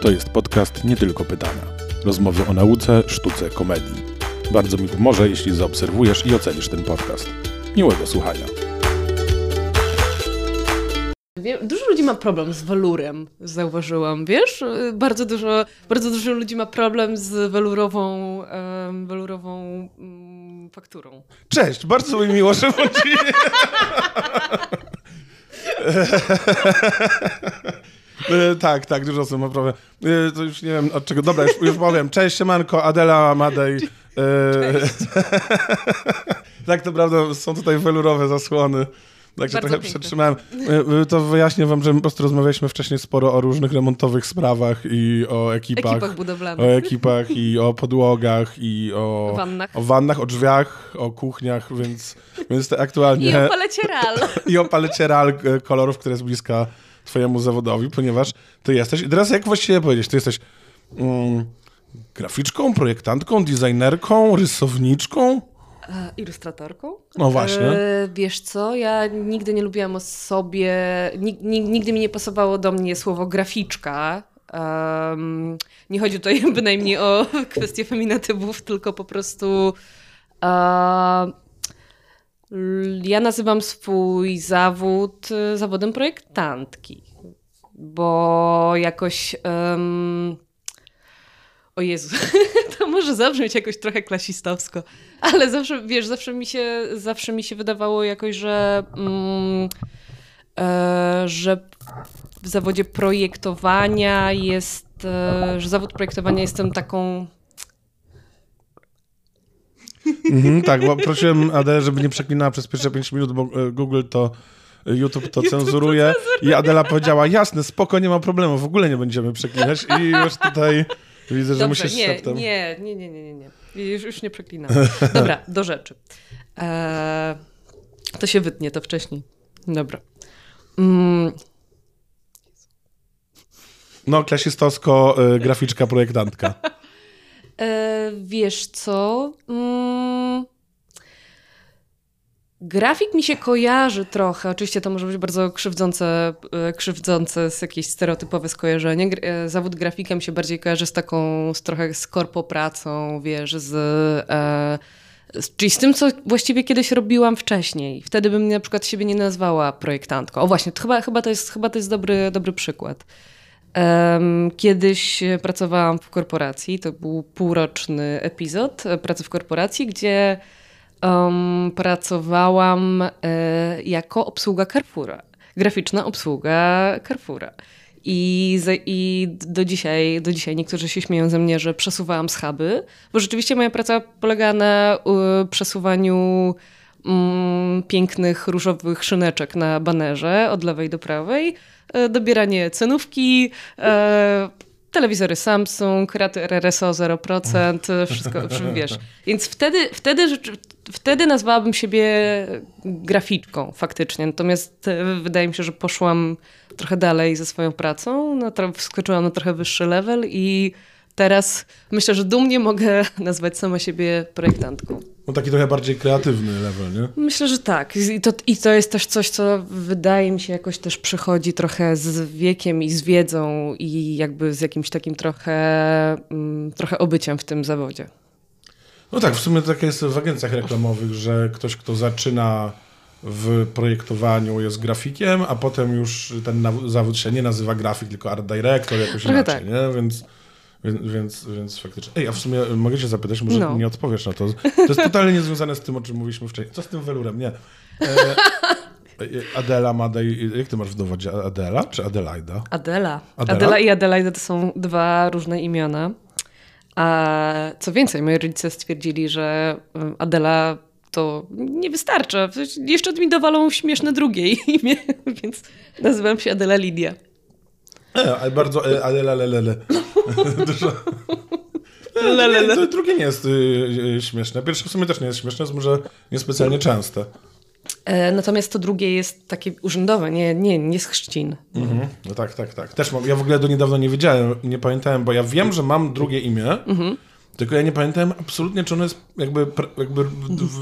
To jest podcast Nie Tylko Pytania. Rozmowy o nauce, sztuce, komedii. Bardzo mi pomoże, jeśli zaobserwujesz i ocenisz ten podcast. Miłego słuchania. Dużo ludzi ma problem z walurem, zauważyłam, wiesz? Bardzo dużo, bardzo dużo ludzi ma problem z walurową, um, walurową um, fakturą. Cześć, bardzo mi miło, że E, tak, tak, dużo osób ma problem. E, to już nie wiem od czego. Dobra, już, już powiem. Cześć, siemanko, Adela, Madej. Cześć. tak, to prawda, są tutaj welurowe zasłony. Także trochę przetrzymałem. To wyjaśnię wam, że po prostu rozmawialiśmy wcześniej sporo o różnych remontowych sprawach i o ekipach. Ekipach budowlanych. O ekipach i o podłogach i o wannach, o, wannach, o drzwiach, o kuchniach, więc, więc aktualnie... I o palecie RAL. I o palecie RAL kolorów, które jest bliska twojemu zawodowi, ponieważ ty jesteś... I teraz jak właściwie powiedzieć? Ty jesteś mm, graficzką, projektantką, designerką, rysowniczką? E, ilustratorką. No właśnie. E, wiesz co, ja nigdy nie lubiłam o sobie, nigdy mi nie pasowało do mnie słowo graficzka. Um, nie chodzi tutaj bynajmniej o kwestię feminatywów, tylko po prostu uh, ja nazywam swój zawód e, zawodem projektantki, bo jakoś um, o Jezu, to może zabrzmieć jakoś trochę klasistowsko, ale zawsze, wiesz, zawsze mi się, zawsze mi się wydawało jakoś, że, mm, e, że w zawodzie projektowania jest, e, że zawód projektowania jestem taką Mhm, tak, bo prosiłem Adelę, żeby nie przeklinała przez pierwsze 5 minut, bo e, Google to YouTube to YouTube cenzuruje. To I Adela powiedziała, jasne, spoko, nie ma problemu, w ogóle nie będziemy przeklinać. I już tutaj Widzę, że Dobrze, musisz nie, szeptem. Nie, nie, nie, nie, nie. Już, już nie przeklinam. Dobra, do rzeczy. Eee, to się wytnie, to wcześniej. Dobra. Mm. No, klasistowsko, y, graficzka, projektantka. Eee, wiesz co? Mm. Grafik mi się kojarzy trochę, oczywiście to może być bardzo krzywdzące, e, krzywdzące z jakieś stereotypowe skojarzenie. E, zawód grafikiem się bardziej kojarzy z taką, z trochę z korpopracą, wiesz, z, e, z, czyli z tym, co właściwie kiedyś robiłam wcześniej. Wtedy bym na przykład siebie nie nazwała projektantką. O właśnie, to chyba, chyba to jest, chyba to jest dobry, dobry przykład. Kiedyś pracowałam w korporacji, to był półroczny epizod pracy w korporacji, gdzie um, pracowałam e, jako obsługa Carrefoura. Graficzna obsługa Carrefoura. I, I, do, dzisiaj, do dzisiaj niektórzy się śmieją ze mnie, że przesuwałam schaby, bo rzeczywiście moja praca polega na y, przesuwaniu mm, pięknych różowych szyneczek na banerze od lewej do prawej, y, dobieranie cenówki, y, telewizory Samsung, raty RRSO 0%, wszystko, wiesz. Więc wtedy, wtedy, wtedy nazwałabym siebie graficzką faktycznie. Natomiast e, wydaje mi się, że poszłam trochę dalej ze swoją pracą, no, wskoczyłam na trochę wyższy level i teraz myślę, że dumnie mogę nazwać sama siebie projektantką. No taki trochę bardziej kreatywny level, nie? Myślę, że tak. I to, I to jest też coś, co wydaje mi się jakoś też przychodzi trochę z wiekiem i z wiedzą i jakby z jakimś takim trochę, mm, trochę obyciem w tym zawodzie. No tak, w sumie tak jest w agencjach reklamowych, że ktoś, kto zaczyna w projektowaniu jest grafikiem, a potem już ten zawód się nie nazywa grafik, tylko art director, jakoś Trochę inaczej, tak. nie? Więc więc, więc, faktycznie. Ej, a w sumie mogę cię zapytać, może no. nie odpowiesz na to. To jest totalnie niezwiązane z tym, o czym mówiliśmy wcześniej. Co z tym welurem? Nie. E, e Adela, Madej, jak ty masz w dowodzie? Adela czy Adelaida? Adela. Adela. Adela i Adelaida to są dwa różne imiona. A co więcej, moi rodzice stwierdzili, że Adela to nie wystarcza. Jeszcze mi dowalą śmieszne drugie imię, więc nazywam się Adela Lidia. E, ale bardzo, e, ale lele, lele. Dużo. Lele. To drugie nie jest y, y, śmieszne. Pierwsze w sumie też nie jest śmieszne, jest może niespecjalnie częste. E, natomiast to drugie jest takie urzędowe, nie, nie, nie z chrzcin. Mhm. No tak, tak, tak. Też mam, ja w ogóle do niedawna nie wiedziałem, nie pamiętałem, bo ja wiem, że mam drugie imię, mhm. tylko ja nie pamiętałem absolutnie, czy ono jest jakby, jakby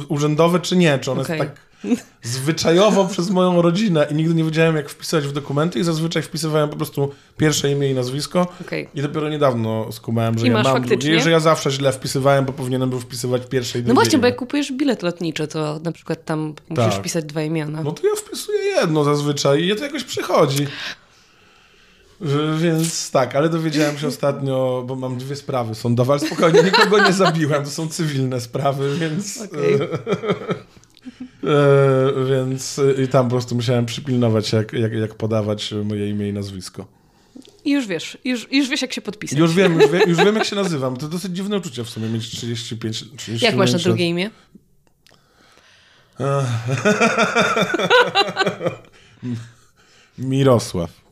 urzędowe, czy nie, czy ono okay. jest tak zwyczajowo przez moją rodzinę i nigdy nie wiedziałem, jak wpisać w dokumenty i zazwyczaj wpisywałem po prostu pierwsze imię i nazwisko Okej. i dopiero niedawno skumałem, że I ja mam faktycznie? drugie, że ja zawsze źle wpisywałem, bo powinienem był wpisywać pierwsze i drugie No właśnie, bo imię. jak kupujesz bilet lotniczy, to na przykład tam musisz Tak. wpisać dwa imiona. No to ja wpisuję jedno zazwyczaj i to jakoś przychodzi. W- Więc tak, ale dowiedziałem się ostatnio, bo mam dwie sprawy sądowe, ale spokojnie, nikogo nie zabiłem, to są cywilne sprawy, więc... Okej. E, więc e, i tam po prostu musiałem przypilnować, jak, jak, jak podawać moje imię i nazwisko. I już wiesz, już, już wiesz, jak się podpisać. Już wiem, już, wie, już wiem, jak się nazywam. To dosyć dziwne uczucie w sumie, mieć 35... 35 Jak masz na drugie imię? Mirosław.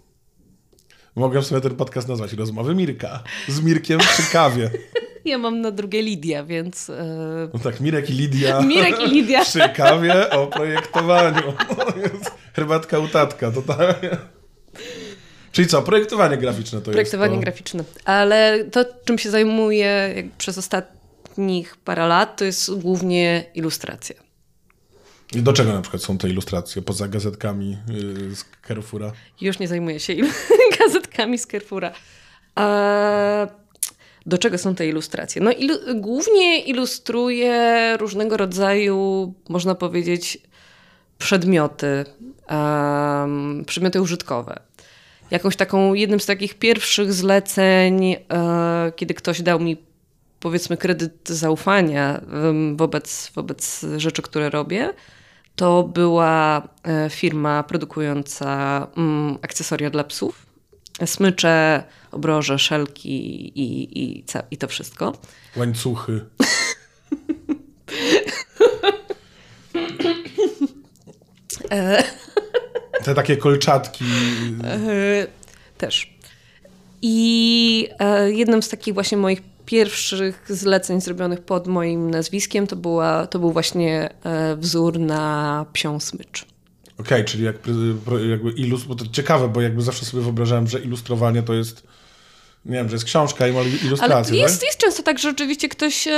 Mogę w sumie ten podcast nazwać Rozmowy Mirka. Z Mirkiem przy kawie. Ja mam na drugie Lidia, więc... e, No tak, Mirek i Lidia. Mirek i Lidia. Przy kawie o projektowaniu. Jest Herbatka u tatka, totalnie. Czyli co, projektowanie graficzne to Projektowanie jest to... graficzne. Ale to, czym się zajmuję jak przez ostatnich parę lat, to jest głównie ilustracja. I do czego na przykład są te ilustracje, poza gazetkami yy, z Carrefoura? Już nie zajmuję się gazetkami z Carrefoura. A do czego są te ilustracje? No ilu- głównie ilustruję różnego rodzaju, można powiedzieć, przedmioty, em, przedmioty użytkowe. Jakąś taką, jednym z takich pierwszych zleceń, e, kiedy ktoś dał mi powiedzmy kredyt zaufania wobec, wobec rzeczy, które robię, to była e, firma produkująca mm, akcesoria dla psów. Smycze, obroże, szelki i, i, i to wszystko. Łańcuchy. Te takie kolczatki. E, Też. I e, jednym z takich właśnie moich pierwszych zleceń zrobionych pod moim nazwiskiem to, była, to był właśnie e, wzór na psią smycz. Okej, czyli jak, jakby ilus, bo to ciekawe, bo jakby zawsze sobie wyobrażałem, że ilustrowanie to jest, nie wiem, że jest książka i ma Ale ilustrację, jest, tak? jest często tak, że rzeczywiście ktoś e,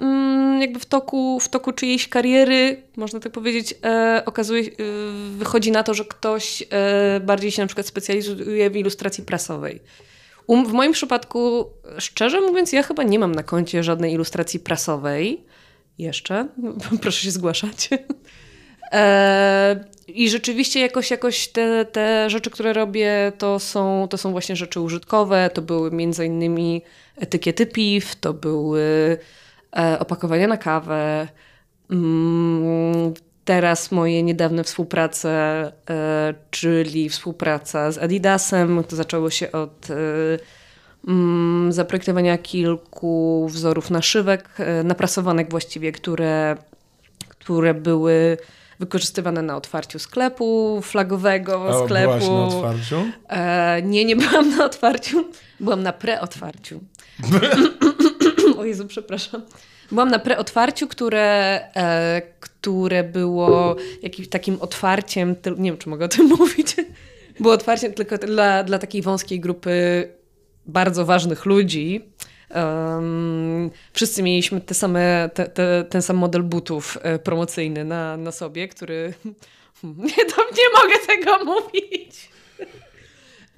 mm, jakby w toku, w toku czyjejś kariery, można tak powiedzieć, e, okazuje, e, wychodzi na to, że ktoś e, bardziej się na przykład specjalizuje w ilustracji prasowej. Um, w moim przypadku, szczerze mówiąc, ja chyba nie mam na koncie żadnej ilustracji prasowej. Jeszcze. Proszę się zgłaszać. E, I rzeczywiście jakoś, jakoś te, te rzeczy, które robię, to są, to są właśnie rzeczy użytkowe. To były między innymi etykiety piw, to były e, opakowania na kawę. Mm, teraz moje niedawne współprace, e, czyli współpraca z Adidasem, to zaczęło się od mm, zaprojektowania kilku wzorów naszywek, naprasowanek właściwie, które, które były wykorzystywane na otwarciu sklepu, flagowego A sklepu. byłaś na otwarciu? E, nie, nie byłam na otwarciu. Byłam na preotwarciu. o Jezu, przepraszam. Byłam na preotwarciu, które, e, które było jakimś takim otwarciem, nie wiem, czy mogę o tym mówić, było otwarciem tylko dla, dla takiej wąskiej grupy bardzo ważnych ludzi. Em, wszyscy mieliśmy te same, te, te, ten sam model butów e, promocyjny na, na sobie, który... Nie, to nie mogę tego mówić.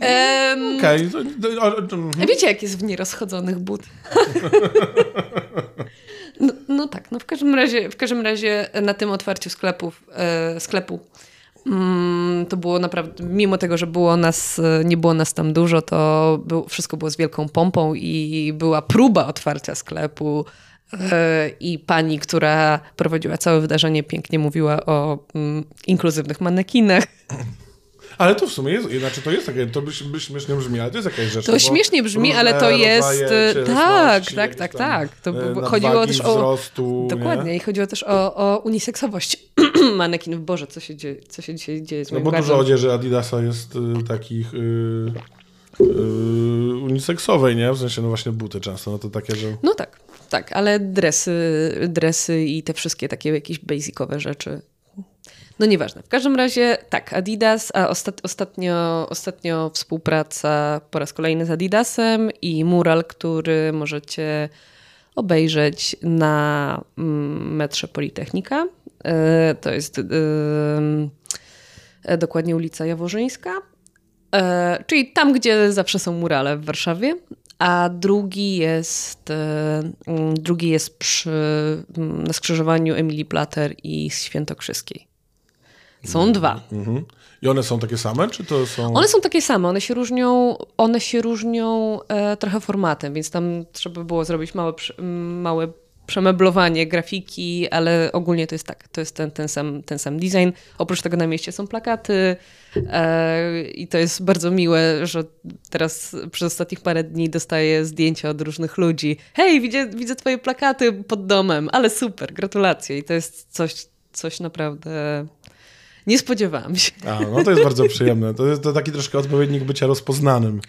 Em, Okej. to- to- o- o- mhm. Wiecie, jak jest w nierozchodzonych but? No, no tak, no w każdym razie, w każdym razie na tym otwarciu sklepów, e, sklepu to było naprawdę, mimo tego, że było nas, nie było nas tam dużo, to było, wszystko było z wielką pompą i była próba otwarcia sklepu e, i pani, która prowadziła całe wydarzenie, pięknie mówiła o mm, inkluzywnych manekinach. Ale to w sumie jest, znaczy to jest takie, to by, by śmiesznie brzmi, ale to jest jakaś rzecz. To no śmiesznie brzmi, ale to jest. e, Tak, tak, tak, tak. To e, chodziło też o. wzrostu, Dokładnie, Nie? i chodziło też o, o uniseksowość manekinów. Boże, co się dzieje, co się dzisiaj dzieje z No bo dużo gardłem? odzieży Adidasa jest y, takich y, y, uniseksowej, nie? W sensie, no właśnie buty często, no to takie, że... No tak, tak, ale dresy, dresy i te wszystkie takie jakieś basicowe rzeczy. No nieważne. W każdym razie tak, Adidas, a ostat, ostatnio, ostatnio współpraca po raz kolejny z Adidasem i mural, który możecie obejrzeć na mm, metrze Politechnika. E, to jest e, dokładnie ulica Jaworzyńska, e, czyli tam, gdzie zawsze są murale w Warszawie. A drugi jest, drugi jest przy, na skrzyżowaniu Emilii Plater i Świętokrzyskiej. Są mhm. dwa. Mhm. I one są takie same, czy to są... One są takie same, one się różnią, one się różnią e, trochę formatem, więc tam trzeba było zrobić małe, małe przemeblowanie grafiki, ale ogólnie to jest tak, to jest ten, ten, sam, ten sam design. Oprócz tego na mieście są plakaty e, i to jest bardzo miłe, że teraz przez ostatnich parę dni dostaję zdjęcia od różnych ludzi. Hej, widzę, widzę twoje plakaty pod domem, ale super, gratulacje. I to jest coś, coś naprawdę nie spodziewałam się. A, no to jest bardzo przyjemne. To jest to taki troszkę odpowiednik bycia rozpoznanym.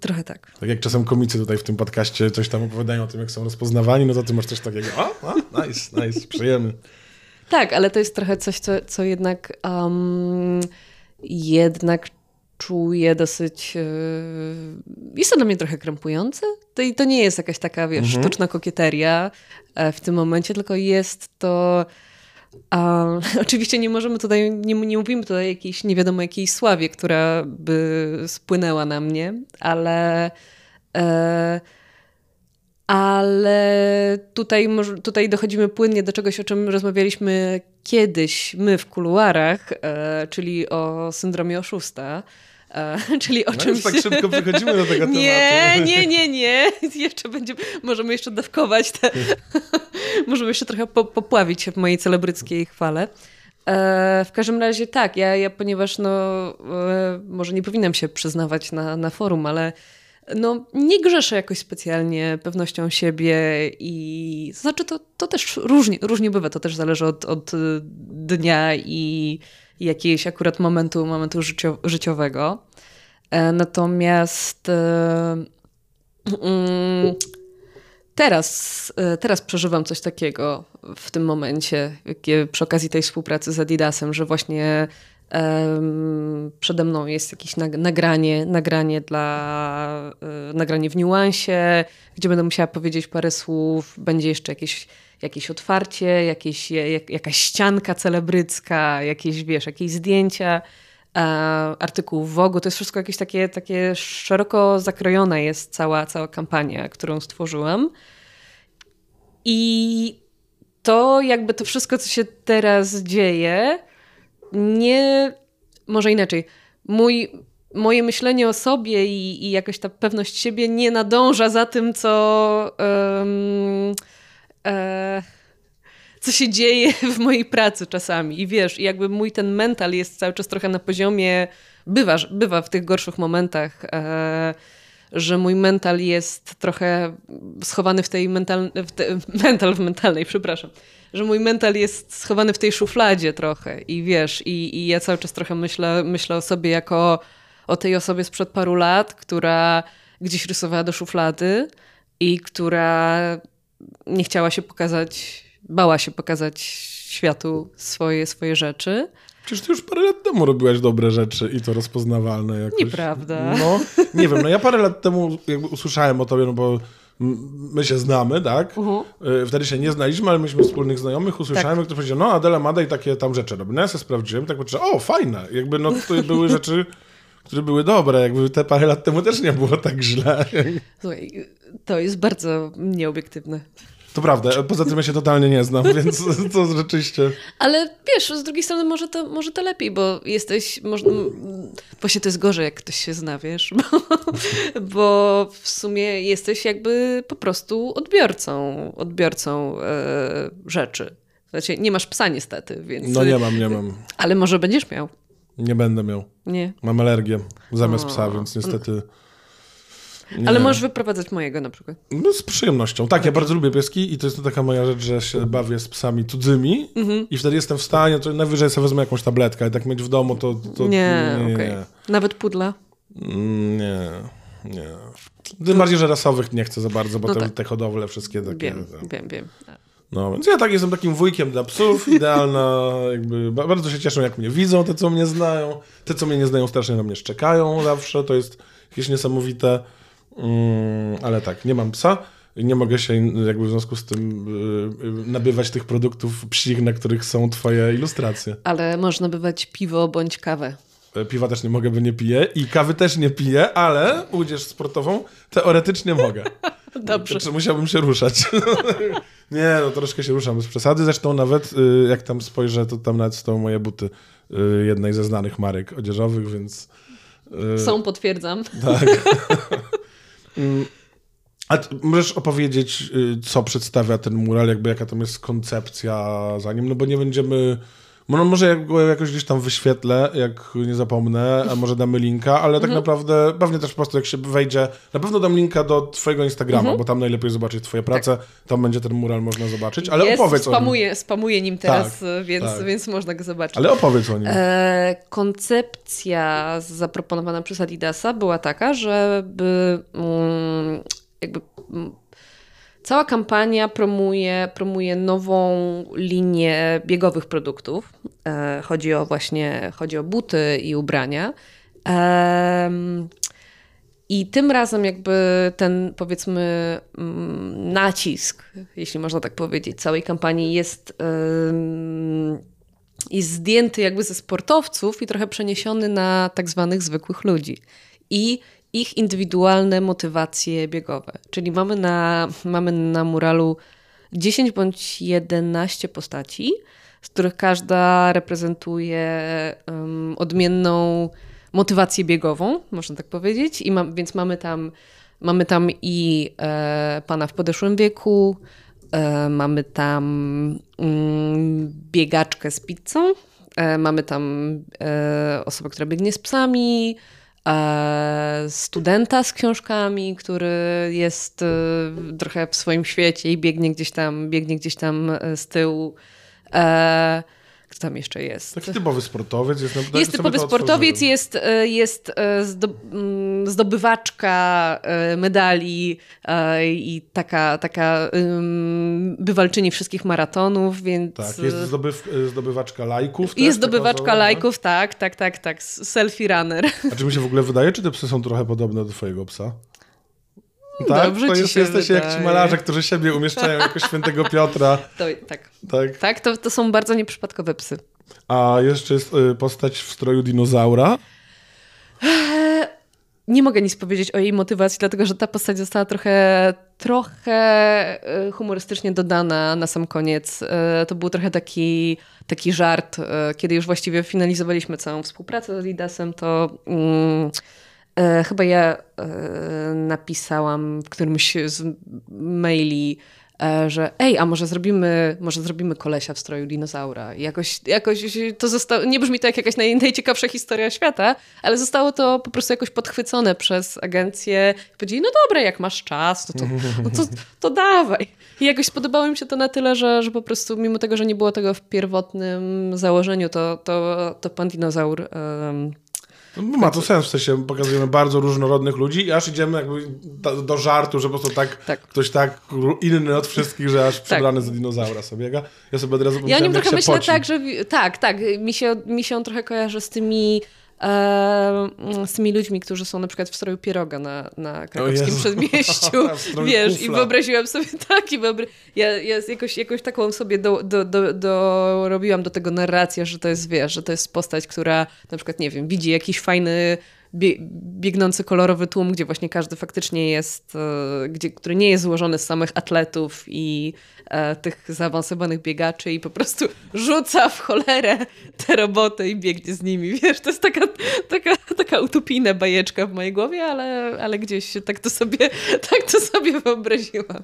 Trochę tak. Tak jak czasem komicy tutaj w tym podcaście coś tam opowiadają o tym, jak są rozpoznawani, no to ty masz coś takiego, o, o nice, nice, przyjemny. Tak, ale to jest trochę coś, co, co jednak um, jednak czuję dosyć... Yy, jest to dla mnie trochę krępujące. To, to nie jest jakaś taka, wiesz, mhm. sztuczna kokieteria e, w tym momencie, tylko jest to a, oczywiście nie możemy tutaj, nie, nie mówimy tutaj jakiejś nie wiadomo jakiej sławie, która by spłynęła na mnie, ale e, ale tutaj, tutaj dochodzimy płynnie do czegoś, o czym rozmawialiśmy kiedyś my w kuluarach, e, czyli o syndromie oszusta. E, czyli o no czymś... tak szybko przechodzimy do tego nie, tematu. Nie, nie, nie, Jeszcze będziemy, możemy jeszcze dawkować te... możemy jeszcze trochę po, popławić się w mojej celebryckiej chwale. E, w każdym razie tak, ja, ja ponieważ no, e, może nie powinnam się przyznawać na, na forum, ale no, nie grzeszę jakoś specjalnie pewnością siebie i znaczy to, to też różnie, różnie bywa, to też zależy od, od dnia i jakiegoś akurat momentu, momentu życiowego. E, natomiast e, mm, teraz, e, teraz przeżywam coś takiego w tym momencie, przy okazji tej współpracy z Adidasem, że właśnie przede mną jest jakieś nagranie, nagranie dla nagranie w niuansie, gdzie będę musiała powiedzieć parę słów, będzie jeszcze jakieś jakieś otwarcie, jakieś, jak, jakaś ścianka celebrycka, jakieś, wiesz, jakieś zdjęcia, e, artykuł w Vogue. To jest wszystko jakieś takie, takie szeroko zakrojona jest cała, cała kampania, którą stworzyłam. I to jakby to wszystko, co się teraz dzieje, nie, może inaczej, mój, moje myślenie o sobie i, i jakoś ta pewność siebie nie nadąża za tym, co... Um, e, co się dzieje w mojej pracy czasami. I wiesz, jakby mój ten mental jest cały czas trochę na poziomie, bywa, bywa w tych gorszych momentach, e, że mój mental jest trochę schowany w tej mental, w te, mental w mentalnej, przepraszam, że mój mental jest schowany w tej szufladzie trochę i wiesz, i, i ja cały czas trochę myślę, myślę o sobie jako o tej osobie sprzed paru lat, która gdzieś rysowała do szuflady i która nie chciała się pokazać, bała się pokazać światu swoje, swoje rzeczy. Przecież ty już parę lat temu robiłaś dobre rzeczy i to rozpoznawalne jakoś. Nieprawda. No, nie wiem, no ja parę lat temu jakby usłyszałem o tobie, no bo my się znamy, tak? Uh -huh. Wtedy się nie znaliśmy, ale myśmy wspólnych znajomych. Usłyszałem, tak. ktoś powiedział, no Adela Mada i takie tam rzeczy robi. No ja sobie sprawdziłem, tak patrzę, o fajne. Jakby no to były rzeczy, które były dobre. Jakby te parę lat temu też nie było tak źle. Słuchaj, to jest bardzo nieobiektywne. To prawda, poza tym ja się totalnie nie znam, więc to rzeczywiście... Ale wiesz, z drugiej strony może to, może to lepiej, bo jesteś... Może, właśnie to jest gorzej, jak ktoś się zna, wiesz, bo, bo w sumie jesteś jakby po prostu odbiorcą, odbiorcą e, rzeczy. Znaczy, nie masz psa niestety, więc... No nie mam, nie mam. Ale może będziesz miał. Nie będę miał. Nie. Mam alergię zamiast o. psa, więc niestety... Nie. Ale możesz wyprowadzać mojego na przykład. No, z przyjemnością. Tak, ja bardzo lubię pieski i to jest taka moja rzecz, że się bawię z psami cudzymi mhm. i wtedy jestem w stanie, to najwyżej sobie wezmę jakąś tabletkę, ale tak mieć w domu to... to nie, nie, okay. nie, Nawet pudla? Mm, nie, nie. Tym bardziej, że rasowych nie chcę za bardzo, bo no te, tak. te hodowle wszystkie takie... Wiem, wiem, wiem. No, więc ja tak jestem takim wujkiem dla psów, idealna, jakby bardzo się cieszą, jak mnie widzą, te, co mnie znają. Te, co mnie nie znają, strasznie na mnie szczekają zawsze, to jest jakieś niesamowite. Mm, ale tak, nie mam psa. nie mogę się jakby w związku z tym y, y, nabywać tych produktów psich, na których są twoje ilustracje. Ale można nabywać piwo bądź kawę. E, piwa też nie mogę, bo nie piję i kawy też nie piję, ale udzież sportową teoretycznie mogę. Dobrze. Znaczy, musiałbym się ruszać. nie, no troszkę się ruszam bez przesady. Zresztą nawet y, jak tam spojrzę, to tam nawet są moje buty jednej ze znanych marek odzieżowych, więc... Są, potwierdzam. Tak. Mm, a możesz opowiedzieć, y, co przedstawia ten mural, jakby jaka tam jest koncepcja za nim, no bo nie będziemy... No może jak go jakoś gdzieś tam wyświetlę, jak nie zapomnę, a może damy linka, ale tak mhm. naprawdę pewnie też po prostu jak się wejdzie, na pewno dam linka do twojego Instagrama, mhm. bo tam najlepiej zobaczyć twoje prace, tak. tam będzie ten mural można zobaczyć, ale jest, opowiedz spamuję, o nim. Spamuję nim teraz, tak, więc, tak. więc można go zobaczyć. Ale opowiedz o nim. E, koncepcja zaproponowana przez Adidasa była taka, żeby... Mm, jakby mm, cała kampania promuje, promuje nową linię biegowych produktów. E, chodzi o właśnie, chodzi o buty i ubrania. I tym razem jakby ten powiedzmy mm, nacisk, jeśli można tak powiedzieć, całej kampanii jest, jest zdjęty jakby ze sportowców i trochę przeniesiony na tak zwanych zwykłych ludzi. I ich indywidualne motywacje biegowe. Czyli mamy na, mamy na muralu 10 bądź 11 postaci, z których każda reprezentuje um, odmienną motywację biegową, można tak powiedzieć. I ma, więc mamy tam, mamy tam i e, pana w podeszłym wieku, e, mamy tam mm, biegaczkę z pizzą, e, mamy tam e, osobę, która biegnie z psami, studenta z książkami, który jest e, trochę w swoim świecie i biegnie gdzieś tam, biegnie gdzieś tam e, z tyłu. Kto tam jeszcze jest? Taki typowy sportowiec. Jest, na, jest typowy sportowiec, jest, jest mm, zdobywaczka medali i taka, taka bywalczyni wszystkich maratonów, więc... Tak, jest zdobyw, zdobywaczka lajków. Jest zdobywaczka lajków, tak, tak, tak, tak, selfie runner. A czy mi się w ogóle wydaje, czy te psy są trochę podobne do twojego psa? Tak, Dobrze to jest, jesteście wydaje. jak ci malarze, którzy siebie umieszczają jako świętego Piotra. To, tak, tak, tak to, to są bardzo nieprzypadkowe psy. A jeszcze jest y, postać w stroju dinozaura. Nie mogę nic powiedzieć o jej motywacji, dlatego że ta postać została trochę, trochę y, humorystycznie dodana na sam koniec. Y, to był trochę taki, taki żart, kiedy już właściwie finalizowaliśmy całą współpracę z Adidasem, to... Mm, E, chyba ja e, napisałam w którymś z maili, e, że ej, a może zrobimy, może zrobimy kolesia w stroju dinozaura. I jakoś, jakoś to zostało, nie brzmi to jak jakaś naj, najciekawsza historia świata, ale zostało to po prostu jakoś podchwycone przez agencję. Powiedzieli, no dobra, jak masz czas, no to, no to, to dawaj. I jakoś spodobało mi się to na tyle, że, że po prostu mimo tego, że nie było tego w pierwotnym założeniu, to, to, to pan dinozaur um, no, ma to sens, w sensie pokazujemy bardzo różnorodnych ludzi i aż idziemy jakby do, do żartu, że po prostu tak, tak, ktoś tak inny od wszystkich, że aż tak. przebrany tak. za dinozaura sobie biega. Ja sobie od razu Ja o nim trochę myślę poci. tak, że tak, tak, mi się, mi się on trochę kojarzy z tymi z tymi ludźmi, którzy są na przykład w stroju pieroga na, na krakowskim przedmieściu. Wiesz, kufla. i wyobraziłam sobie tak, i wyobra... ja, ja jakoś, jakoś taką sobie do, do, do, do, robiłam do tego narrację, że to jest, wiesz, że to jest postać, która na przykład, nie wiem, widzi jakiś fajny biegnący kolorowy tłum, gdzie właśnie każdy faktycznie jest, e, gdzie, który nie jest złożony z samych atletów i e, tych zaawansowanych biegaczy i po prostu rzuca w cholerę te roboty i biegnie z nimi. Wiesz, to jest taka, taka, taka utopijna bajeczka w mojej głowie, ale, ale gdzieś tak to sobie, tak to sobie wyobraziłam.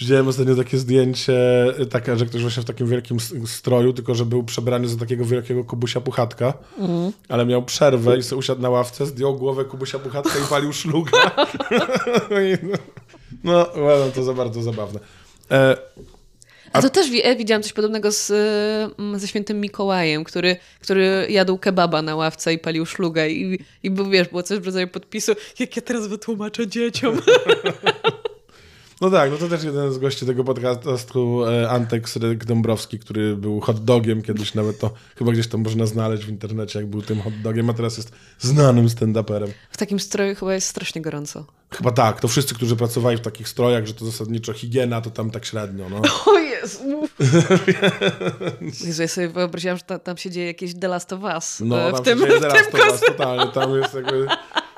Widziałem ostatnio takie zdjęcie, y, takie, że ktoś właśnie w takim wielkim stroju, tylko że był przebrany za takiego wielkiego Kubusia Puchatka, mm. ale miał przerwę i sobie usiadł na ławce, zdjął głowę Kubusia Puchatka i palił szluga. no, no, to za bardzo zabawne. E, a to też e, widziałam coś podobnego z, mm, ze świętym Mikołajem, który, który jadł kebaba na ławce i palił szlugę i, i był, wiesz, było coś w rodzaju podpisu, jak ja teraz wytłumaczę dzieciom. No tak, no to też jeden z gości tego podcastu, e, Antek Srek Dąbrowski, który był hot dogiem kiedyś, nawet to chyba gdzieś tam można znaleźć w internecie, jak był tym hot dogiem, a teraz jest znanym stand-uperem. W takim stroju chyba jest strasznie gorąco. Chyba tak, to wszyscy, którzy pracowali w takich strojach, że to zasadniczo higiena, to tam tak średnio, no. O Jezu! Jezu, ja sobie wyobraziłam, że tam, tam się dzieje jakieś The Last of Us. No, e, tam w tym, się dzieje The Last of Us, totalnie, tam jest jakby...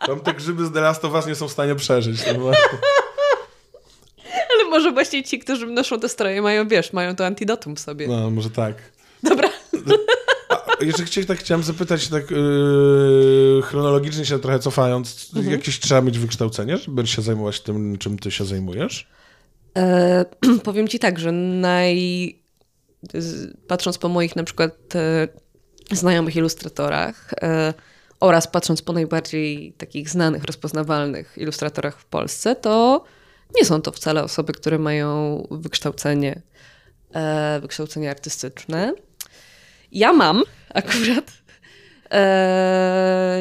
Tam te grzyby z The Last of Us nie są w stanie przeżyć. Ale może właśnie ci, którzy noszą te stroje mają, wiesz, mają to antidotum w sobie. no może tak. Dobra. A jeszcze chcia- tak chciałem zapytać, tak yy, chronologicznie się trochę cofając, Mhm. jakieś trzeba mieć wykształcenie, żeby się zajmować tym, czym ty się zajmujesz? E, powiem ci tak, że naj... patrząc po moich na przykład e, znajomych ilustratorach e, oraz patrząc po najbardziej takich znanych, rozpoznawalnych ilustratorach w Polsce, to nie są to wcale osoby, które mają wykształcenie, e, wykształcenie artystyczne. Ja mam akurat. E,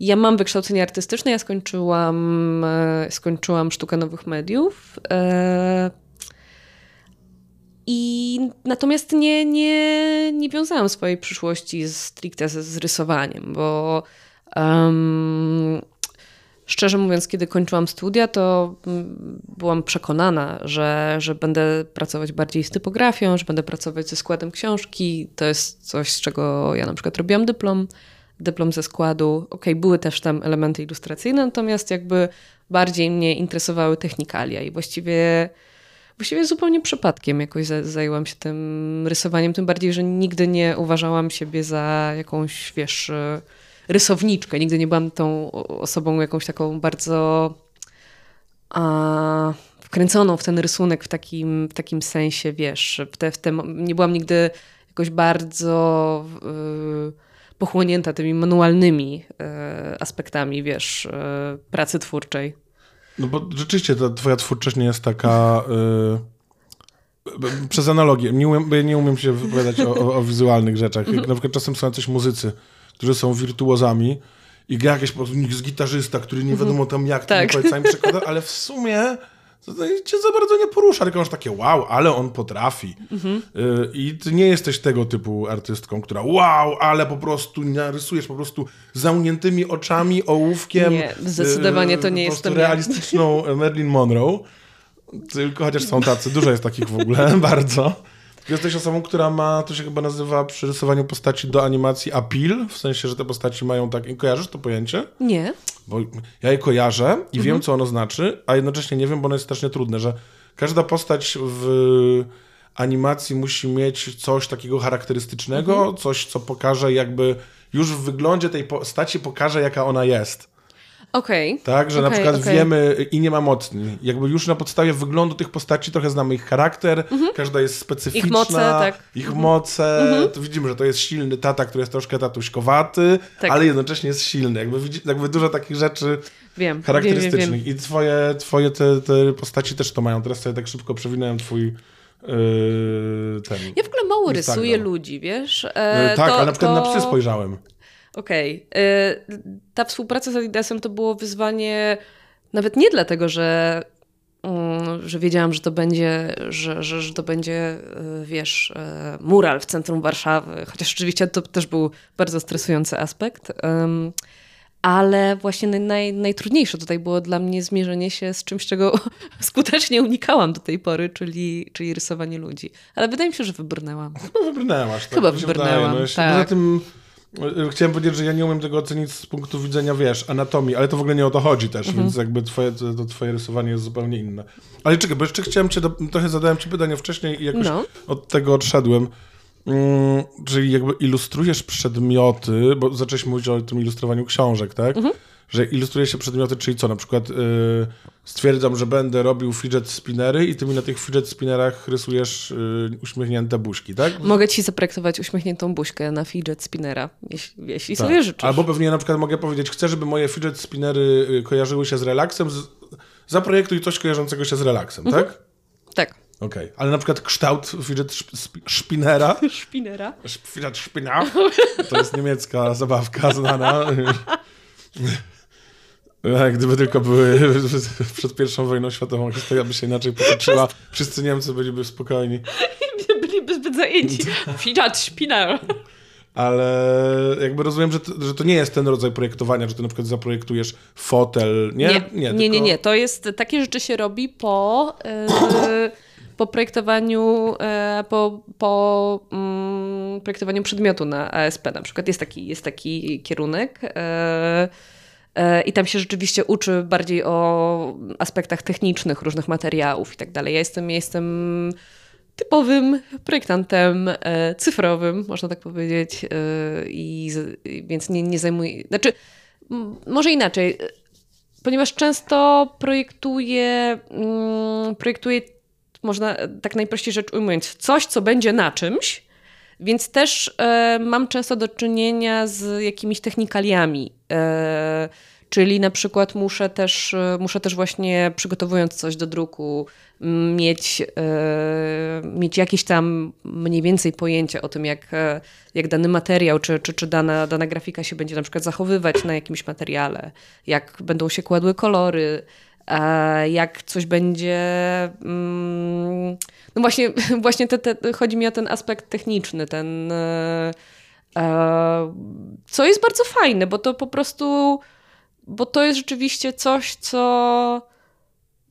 ja mam wykształcenie artystyczne, ja skończyłam, e, skończyłam sztukę nowych mediów. e, I natomiast nie, nie, nie wiązałam swojej przyszłości stricte z, z rysowaniem, bo em, szczerze mówiąc, kiedy kończyłam studia, to mm, byłam przekonana, że, że będę pracować bardziej z typografią, że będę pracować ze składem książki. To jest coś, z czego ja na przykład robiłam dyplom, dyplom ze składu. Okej, były też tam elementy ilustracyjne, natomiast jakby bardziej mnie interesowały technikalia i właściwie Właściwie zupełnie przypadkiem jakoś za- zajęłam się tym rysowaniem, tym bardziej, że nigdy nie uważałam siebie za jakąś, wiesz, rysowniczkę. Nigdy nie byłam tą osobą jakąś taką bardzo a, wkręconą w ten rysunek w takim, w takim sensie, wiesz, w te, w te, nie byłam nigdy jakoś bardzo y, pochłonięta tymi manualnymi y, aspektami, wiesz, y, pracy twórczej. No bo rzeczywiście ta twoja twórczość nie jest taka... Przez analogię. Nie umiem, bo ja nie umiem się wypowiadać o, o, o wizualnych rzeczach. Jak na przykład czasem są jacyś muzycy, którzy są wirtuozami i gra jakieś po prostu z gitarzysta, który nie wiadomo tam jak Tak. tymi palcami przekłada, ale w sumie cię za bardzo nie porusza, tylko masz takie wow, ale on potrafi. Y, I ty nie jesteś tego typu artystką, która wow, ale po prostu narysujesz po prostu zamkniętymi oczami, ołówkiem. Nie, zdecydowanie to nie ja. realistyczną Marilyn Monroe. Tylko chociaż są tacy, dużo jest takich w ogóle, bardzo. Jesteś osobą, która ma, to się chyba nazywa przy rysowaniu postaci do animacji appeal, w sensie, że te postaci mają tak, kojarzysz to pojęcie? Nie. Bo ja je kojarzę i wiem, Mhm. co ono znaczy, a jednocześnie nie wiem, bo ono jest strasznie trudne, że każda postać w animacji musi mieć coś takiego charakterystycznego, Mhm. coś, co pokaże jakby, już w wyglądzie tej postaci pokaże, jaka ona jest. Okej. Tak, że na Okej, przykład okej. wiemy i nie ma mocni. Jakby już na podstawie wyglądu tych postaci trochę znamy ich charakter, każda jest specyficzna. Ich moce, tak. Ich moce. To widzimy, że to jest silny tata, który jest troszkę tatuśkowaty, Tak. ale jednocześnie jest silny. Jakby, jakby dużo takich rzeczy Wiem, charakterystycznych. wiem, wiem. I twoje, twoje te, te postaci też to mają. Teraz sobie tak szybko przewinąłem twój yy, ten. Ja w ogóle mało Instagram. rysuję ludzi, wiesz? Yy, E, tak, to, ale na przykład to... na psy spojrzałem. Okej. E, Ta współpraca z Adidasem to było wyzwanie nawet nie dlatego, że, mm, że wiedziałam, że to będzie, że, że, że to będzie, e, wiesz, e, mural w centrum Warszawy, chociaż oczywiście to też był bardzo stresujący aspekt. Ale właśnie naj, naj, najtrudniejsze tutaj było dla mnie zmierzenie się z czymś, czego skutecznie unikałam do tej pory, czyli, czyli rysowanie ludzi. Ale wydaje mi się, że wybrnęłam. Chyba wybrnęłaś. Tak, Chyba wybrnęłam, wydaje. No, tak. Poza tym y, chciałem powiedzieć, że ja nie umiem tego ocenić z punktu widzenia, wiesz, anatomii, ale to w ogóle nie o to chodzi też, Mhm. więc jakby twoje, to, to twoje rysowanie jest zupełnie inne. Ale czekaj, bo jeszcze chciałem cię, do, trochę zadałem ci pytanie wcześniej i jakoś No. od tego odszedłem. Mm, czyli jakby ilustrujesz przedmioty, bo zaczęliśmy mówić o tym ilustrowaniu książek, tak? Mhm. Że ilustruje się przedmioty, czyli co, na przykład y, stwierdzam, że będę robił fidget spinnery i ty mi na tych fidget spinnerach rysujesz y, uśmiechnięte buźki, tak? Mogę ci zaprojektować uśmiechniętą buźkę na fidget spinnera, jeśli, jeśli Tak. sobie życzysz. Albo pewnie na przykład mogę powiedzieć, chcę, żeby moje fidget spinnery y, kojarzyły się z relaksem, z... zaprojektuj coś kojarzącego się z relaksem, Mhm. tak? Tak. Okej, ale na przykład kształt fidget spinera, Szpinera. Sz- fidget spinner, to jest niemiecka zabawka znana. Gdyby tylko były przed pierwszą wojną światową, historia by się inaczej potoczyła. Wszyscy Niemcy byliby spokojni. Byliby zbyt zajęci. Fiat Spinner. Ale jakby rozumiem, że to, że to nie jest ten rodzaj projektowania, że ty na przykład zaprojektujesz fotel, nie? Nie, nie, nie, nie, nie. To jest, takie rzeczy się robi po... Yy, po projektowaniu, e, po, po mm, projektowaniu przedmiotu na ASP na przykład jest taki, jest taki kierunek e, e, i tam się rzeczywiście uczy bardziej o aspektach technicznych różnych materiałów i tak dalej. Ja jestem, ja jestem typowym projektantem cyfrowym, można tak powiedzieć, i więc nie, nie zajmuję, znaczy może inaczej, ponieważ często projektuję, mm, projektuję można tak najprościej rzecz ujmując, coś, co będzie na czymś, więc też e, mam często do czynienia z jakimiś technikaliami. E, czyli na przykład muszę też, e, muszę też właśnie przygotowując coś do druku, mieć, mieć jakieś tam mniej więcej pojęcie o tym, jak, jak dany materiał, czy, czy, czy dana, dana grafika się będzie na przykład zachowywać na jakimś materiale, jak będą się kładły kolory, jak coś będzie. Mm, no właśnie, właśnie te, te, chodzi mi o ten aspekt techniczny, ten. E, e, co jest bardzo fajne, bo to po prostu. Bo to jest rzeczywiście coś, co.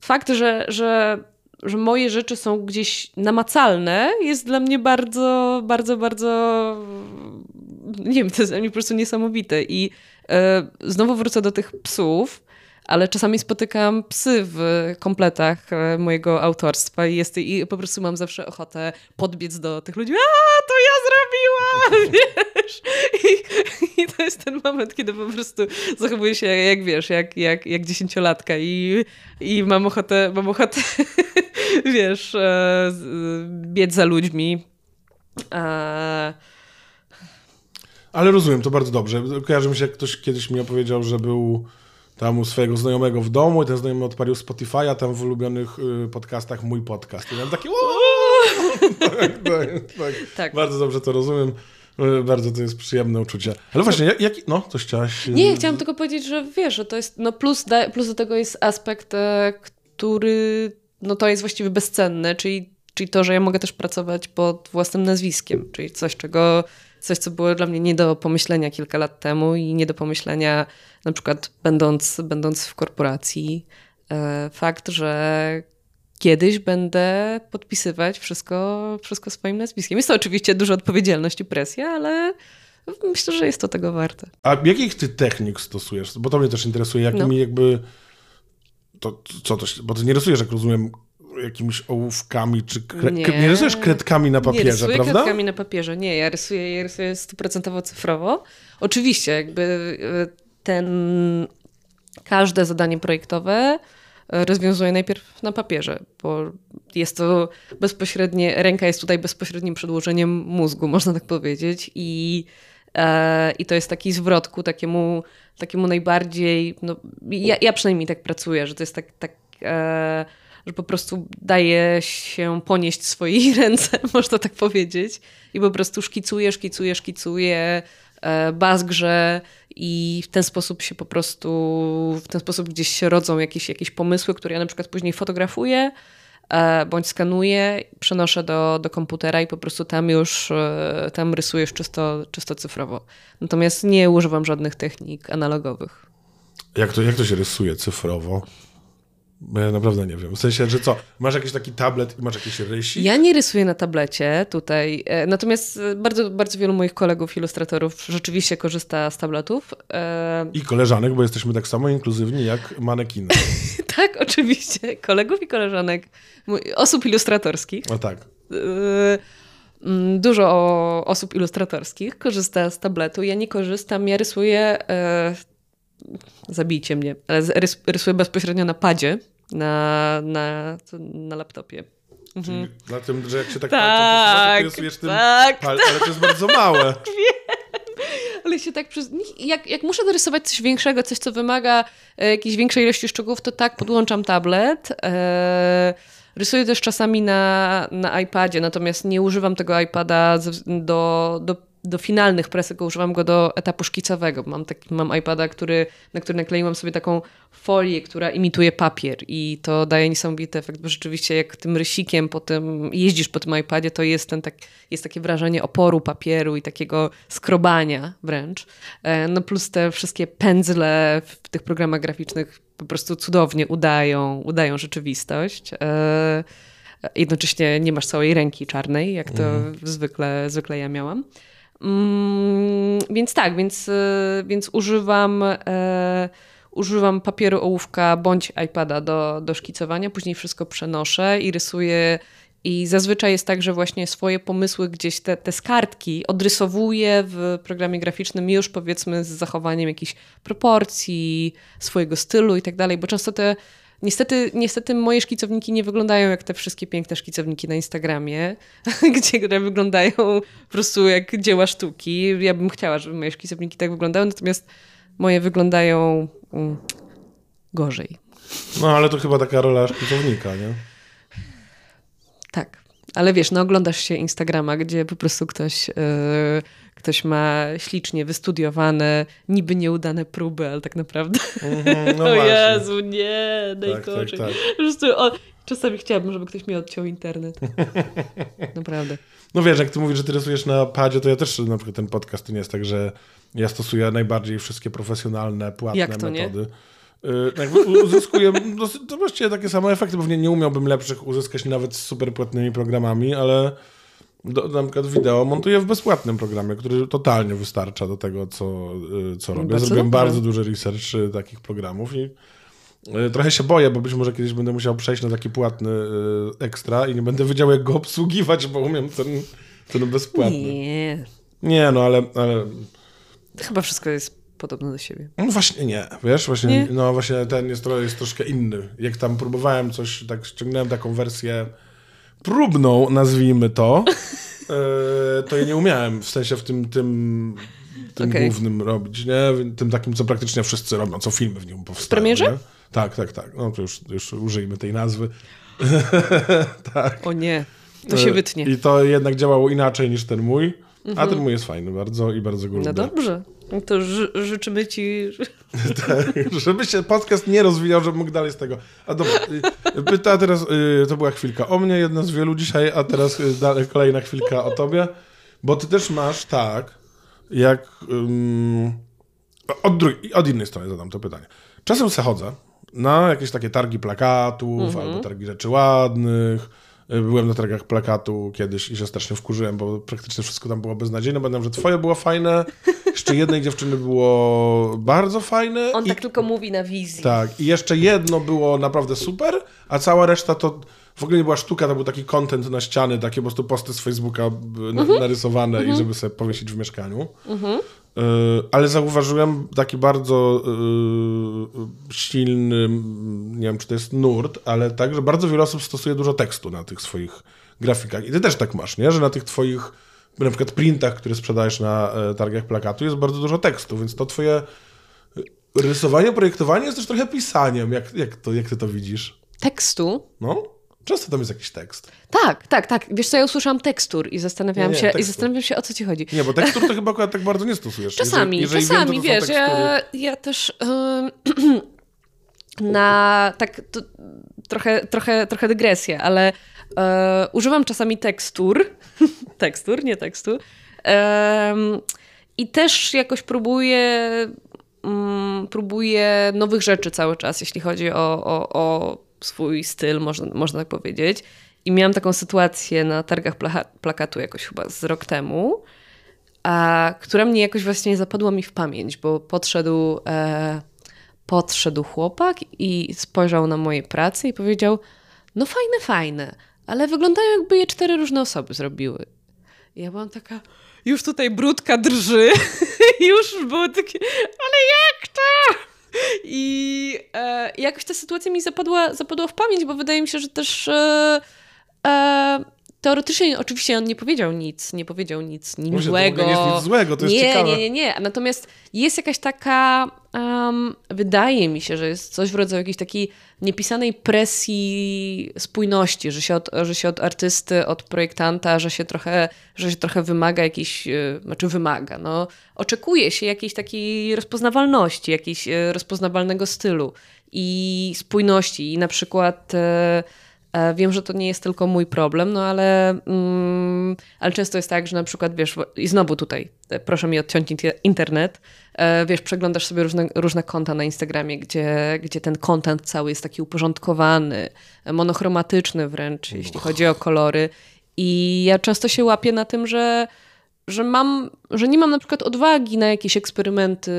Fakt, że, że, że moje rzeczy są gdzieś namacalne, jest dla mnie bardzo, bardzo, bardzo. Nie wiem, to jest dla mnie po prostu niesamowite. I e, znowu wrócę do tych psów ale czasami spotykam psy w kompletach e, mojego autorstwa i, jest, i po prostu mam zawsze ochotę podbiec do tych ludzi. A, to ja zrobiłam! Wiesz? I, I, to jest ten moment, kiedy po prostu zachowuję się jak wiesz, jak, jak, jak dziesięciolatka i, i mam ochotę, mam ochotę wiesz, e, biec za ludźmi. E... Ale rozumiem, to bardzo dobrze. Kojarzy mi się, jak ktoś kiedyś mi opowiedział, że był tam u swojego znajomego w domu i ten znajomy odpalił Spotify'a, tam w ulubionych y, podcastach mój podcast. I tam taki tak, tak, tak, tak. Bardzo dobrze to rozumiem. Y, bardzo to jest przyjemne uczucie. Ale właśnie, jaki, no, coś chciałaś... Y, Nie, chciałam tylko powiedzieć, że wiesz, że to jest, no plus, plus do tego jest aspekt, e, który, no to jest właściwie bezcenny, czyli, czyli to, że ja mogę też pracować pod własnym nazwiskiem, czyli coś, czego coś, co było dla mnie nie do pomyślenia kilka lat temu i nie do pomyślenia na przykład będąc, będąc w korporacji. E, fakt, że kiedyś będę podpisywać wszystko, wszystko swoim nazwiskiem. Jest to oczywiście duża odpowiedzialność i presja, ale myślę, że jest to tego warte. A jakich ty technik stosujesz? Bo to mnie też interesuje, no. jakby to, co to, bo ty nie rysujesz, jak rozumiem, jakimiś ołówkami, czy kre... nie. nie rysujesz kredkami na papierze, nie rysuję prawda? kredkami na papierze, nie, ja rysuję, ja rysuję stuprocentowo cyfrowo. Oczywiście, jakby e, ten, każde zadanie projektowe e, rozwiązuję najpierw na papierze, bo jest to bezpośrednie, ręka jest tutaj bezpośrednim przedłożeniem mózgu, można tak powiedzieć i e, i to jest taki zwrot ku takiemu, takiemu najbardziej, no, ja, ja przynajmniej tak pracuję, że to jest tak, tak e, że po prostu daje się ponieść swojej ręce, można tak powiedzieć. I po prostu szkicuje, szkicuje, szkicuje, bazgrze i w ten sposób się po prostu, w ten sposób gdzieś się rodzą jakieś, jakieś pomysły, które ja na przykład później fotografuję e, bądź skanuję, przenoszę do, do komputera i po prostu tam już e, tam rysujesz czysto, czysto cyfrowo. Natomiast nie używam żadnych technik analogowych. Jak to, jak to się rysuje cyfrowo? Bo ja naprawdę nie wiem. W sensie, że co? Masz jakiś taki tablet i masz jakieś rysi? Ja nie rysuję na tablecie tutaj. E, natomiast bardzo, bardzo wielu moich kolegów, ilustratorów rzeczywiście korzysta z tabletów. E, I koleżanek, bo jesteśmy tak samo inkluzywni jak manekiny. tak, oczywiście. Kolegów i koleżanek. Osób ilustratorskich. O tak. E, mm, dużo osób ilustratorskich korzysta z tabletu. Ja nie korzystam. Ja rysuję zabijcie mnie, ale rysuję bezpośrednio na padzie na, na, na laptopie. Mhm. na tym, że jak się tak, tak patrzy, to rysujesz tym tak, pal, ale to jest bardzo małe. ale się tak przez... Jak, jak muszę narysować coś większego, coś, co wymaga e, jakiejś większej ilości szczegółów, to tak, podłączam tablet. E, rysuję też czasami na, na iPadzie, natomiast nie używam tego iPada do, do do finalnych presek, używam go do etapu szkicowego. Mam, taki, mam iPada, który, na który nakleiłam sobie taką folię, która imituje papier i to daje niesamowity efekt, bo rzeczywiście jak tym rysikiem po tym, jeździsz po tym iPadzie, to jest, ten tak, jest takie wrażenie oporu papieru i takiego skrobania wręcz. E, no plus te wszystkie pędzle w tych programach graficznych po prostu cudownie udają, udają rzeczywistość. E, jednocześnie nie masz całej ręki czarnej, jak to mhm. zwykle, zwykle ja miałam. Mm, więc tak, więc, e, więc używam, e, używam papieru ołówka bądź iPada do, do szkicowania, później wszystko przenoszę i rysuję. I zazwyczaj jest tak, że właśnie swoje pomysły gdzieś, te, te skartki odrysowuję w programie graficznym już powiedzmy z zachowaniem jakichś proporcji, swojego stylu i tak dalej, bo często te Niestety, niestety moje szkicowniki nie wyglądają jak te wszystkie piękne szkicowniki na Instagramie, gdzie które wyglądają po prostu jak dzieła sztuki. Ja bym chciała, żeby moje szkicowniki tak wyglądały, natomiast moje wyglądają mm, gorzej. No ale to chyba taka rola szkicownika, nie? Tak. Ale wiesz, no oglądasz się Instagrama, gdzie po prostu ktoś, yy, ktoś ma ślicznie wystudiowane, niby nieudane próby, ale tak naprawdę. Mm, no o Jezu, nie, najgorzej. Tak, tak, tak. Po prostu o, czasami chciałabym, żeby ktoś mi odciął internet. Naprawdę. No wiesz, jak ty mówisz, że ty rysujesz na padzie, to ja też na przykład ten podcast to nie jest tak, że ja stosuję najbardziej wszystkie profesjonalne, płatne jak to, metody. Nie? Y, jakby uzyskuję to właściwie takie same efekty, pewnie nie umiałbym lepszych uzyskać nawet z super płatnymi programami, ale do, na przykład wideo montuję w bezpłatnym programie, który totalnie wystarcza do tego, co, y, co robię. Bardzo Zrobiłem bardzo duży research y, takich programów i trochę się boję, bo być może kiedyś będę musiał przejść na taki płatny ekstra i nie będę wiedział, jak go obsługiwać, bo umiem ten, ten bezpłatny. Nie. Nie, no ale, ale... Chyba wszystko jest podobne do siebie. No właśnie nie, wiesz, właśnie, nie? no właśnie ten jest, jest troszkę inny. Jak tam próbowałem coś, tak ściągnąłem taką wersję próbną, nazwijmy to, e, to ja nie umiałem, w sensie w tym, tym, tym okay. głównym robić, nie? Tym takim, co praktycznie wszyscy robią, co filmy w nim powstają. W premierze? Nie? Tak, tak, tak. No to już, już użyjmy tej nazwy. tak. O nie, to się e, wytnie. I to jednak działało inaczej niż ten mój. Mhm. A ten mój jest fajny bardzo i bardzo go no lubię. No dobrze. To ży życzymy ci... tak, żeby się podcast nie rozwijał, żeby mógł dalej z tego. A dobra, y, pyta teraz, y, to była chwilka o mnie, jedna z wielu dzisiaj, a teraz y, kolejna chwilka o tobie, bo ty też masz tak, jak... Um, od, od innej strony zadam to pytanie. Czasem se chodzę na jakieś takie targi plakatów mhm. albo targi rzeczy ładnych, Byłem na targach plakatu kiedyś i się strasznie wkurzyłem, bo praktycznie wszystko tam było beznadziejne. Będę, że twoje było fajne, jeszcze jednej dziewczyny było bardzo fajne. On i... tak tylko mówi na wizji. Tak, i jeszcze jedno było naprawdę super, a cała reszta to w ogóle nie była sztuka, to był taki content na ściany, takie po prostu posty z Facebooka mhm. narysowane mhm. i żeby sobie powiesić w mieszkaniu. Mhm. E, ale zauważyłem taki bardzo yy, silny, nie wiem czy to jest nurt, ale tak, że bardzo wiele osób stosuje dużo tekstu na tych swoich grafikach. I ty też tak masz, nie? Że na tych twoich na przykład printach, które sprzedajesz na e, targach plakatu jest bardzo dużo tekstu, więc to twoje rysowanie, projektowanie jest też trochę pisaniem. Jak, jak, to, jak ty to widzisz? Tekstu? No. Często tam jest jakiś tekst. Tak, tak, tak. Wiesz co, ja usłyszałam tekstur i zastanawiałam, nie, nie, się, i zastanawiam się, o co ci chodzi. Nie, bo tekstur to chyba akurat tak bardzo nie stosujesz. Czasami, jeżeli, jeżeli czasami, wiem, to to wiesz, ja, ja, też yy, na tak to, trochę, trochę, trochę dygresję, ale yy, używam czasami tekstur, tekstur, nie tekstu, i też jakoś próbuję mm, próbuję nowych rzeczy cały czas, jeśli chodzi o, o, o swój styl, można, można tak powiedzieć. I miałam taką sytuację na targach plakatu jakoś chyba z rok temu, a, która mnie jakoś właśnie zapadła mi w pamięć, bo podszedł, e, podszedł chłopak i spojrzał na moje prace i powiedział, no fajne, fajne, ale wyglądają jakby je cztery różne osoby zrobiły. I ja byłam taka, już tutaj brudka drży, już było takie, ale jak to? I e, jakoś ta sytuacja mi zapadła, zapadła w pamięć, bo wydaje mi się, że też e, e, teoretycznie oczywiście on nie powiedział nic, nie powiedział nic, nic Właśnie, to złego. nie jest nic złego, to jest nie, ciekawe. Nie, nie, nie. Natomiast jest jakaś taka, um, wydaje mi się, że jest coś w rodzaju jakiejś takiej niepisanej presji spójności, że się od, że się od artysty, od projektanta, że się trochę, że się trochę wymaga jakiejś, e, znaczy wymaga, no, oczekuje się jakiejś takiej rozpoznawalności, jakiejś e, rozpoznawalnego stylu i spójności. I na przykład e, Wiem, że to nie jest tylko mój problem, no ale, mm, ale często jest tak, że na przykład, wiesz, i znowu tutaj, proszę mi odciąć inter- internet, wiesz, przeglądasz sobie różne, różne konta na Instagramie, gdzie, gdzie ten content cały jest taki uporządkowany, e, monochromatyczny wręcz, jeśli chodzi o kolory. I ja często się łapię na tym, że że mam, że nie mam na przykład odwagi na jakieś eksperymenty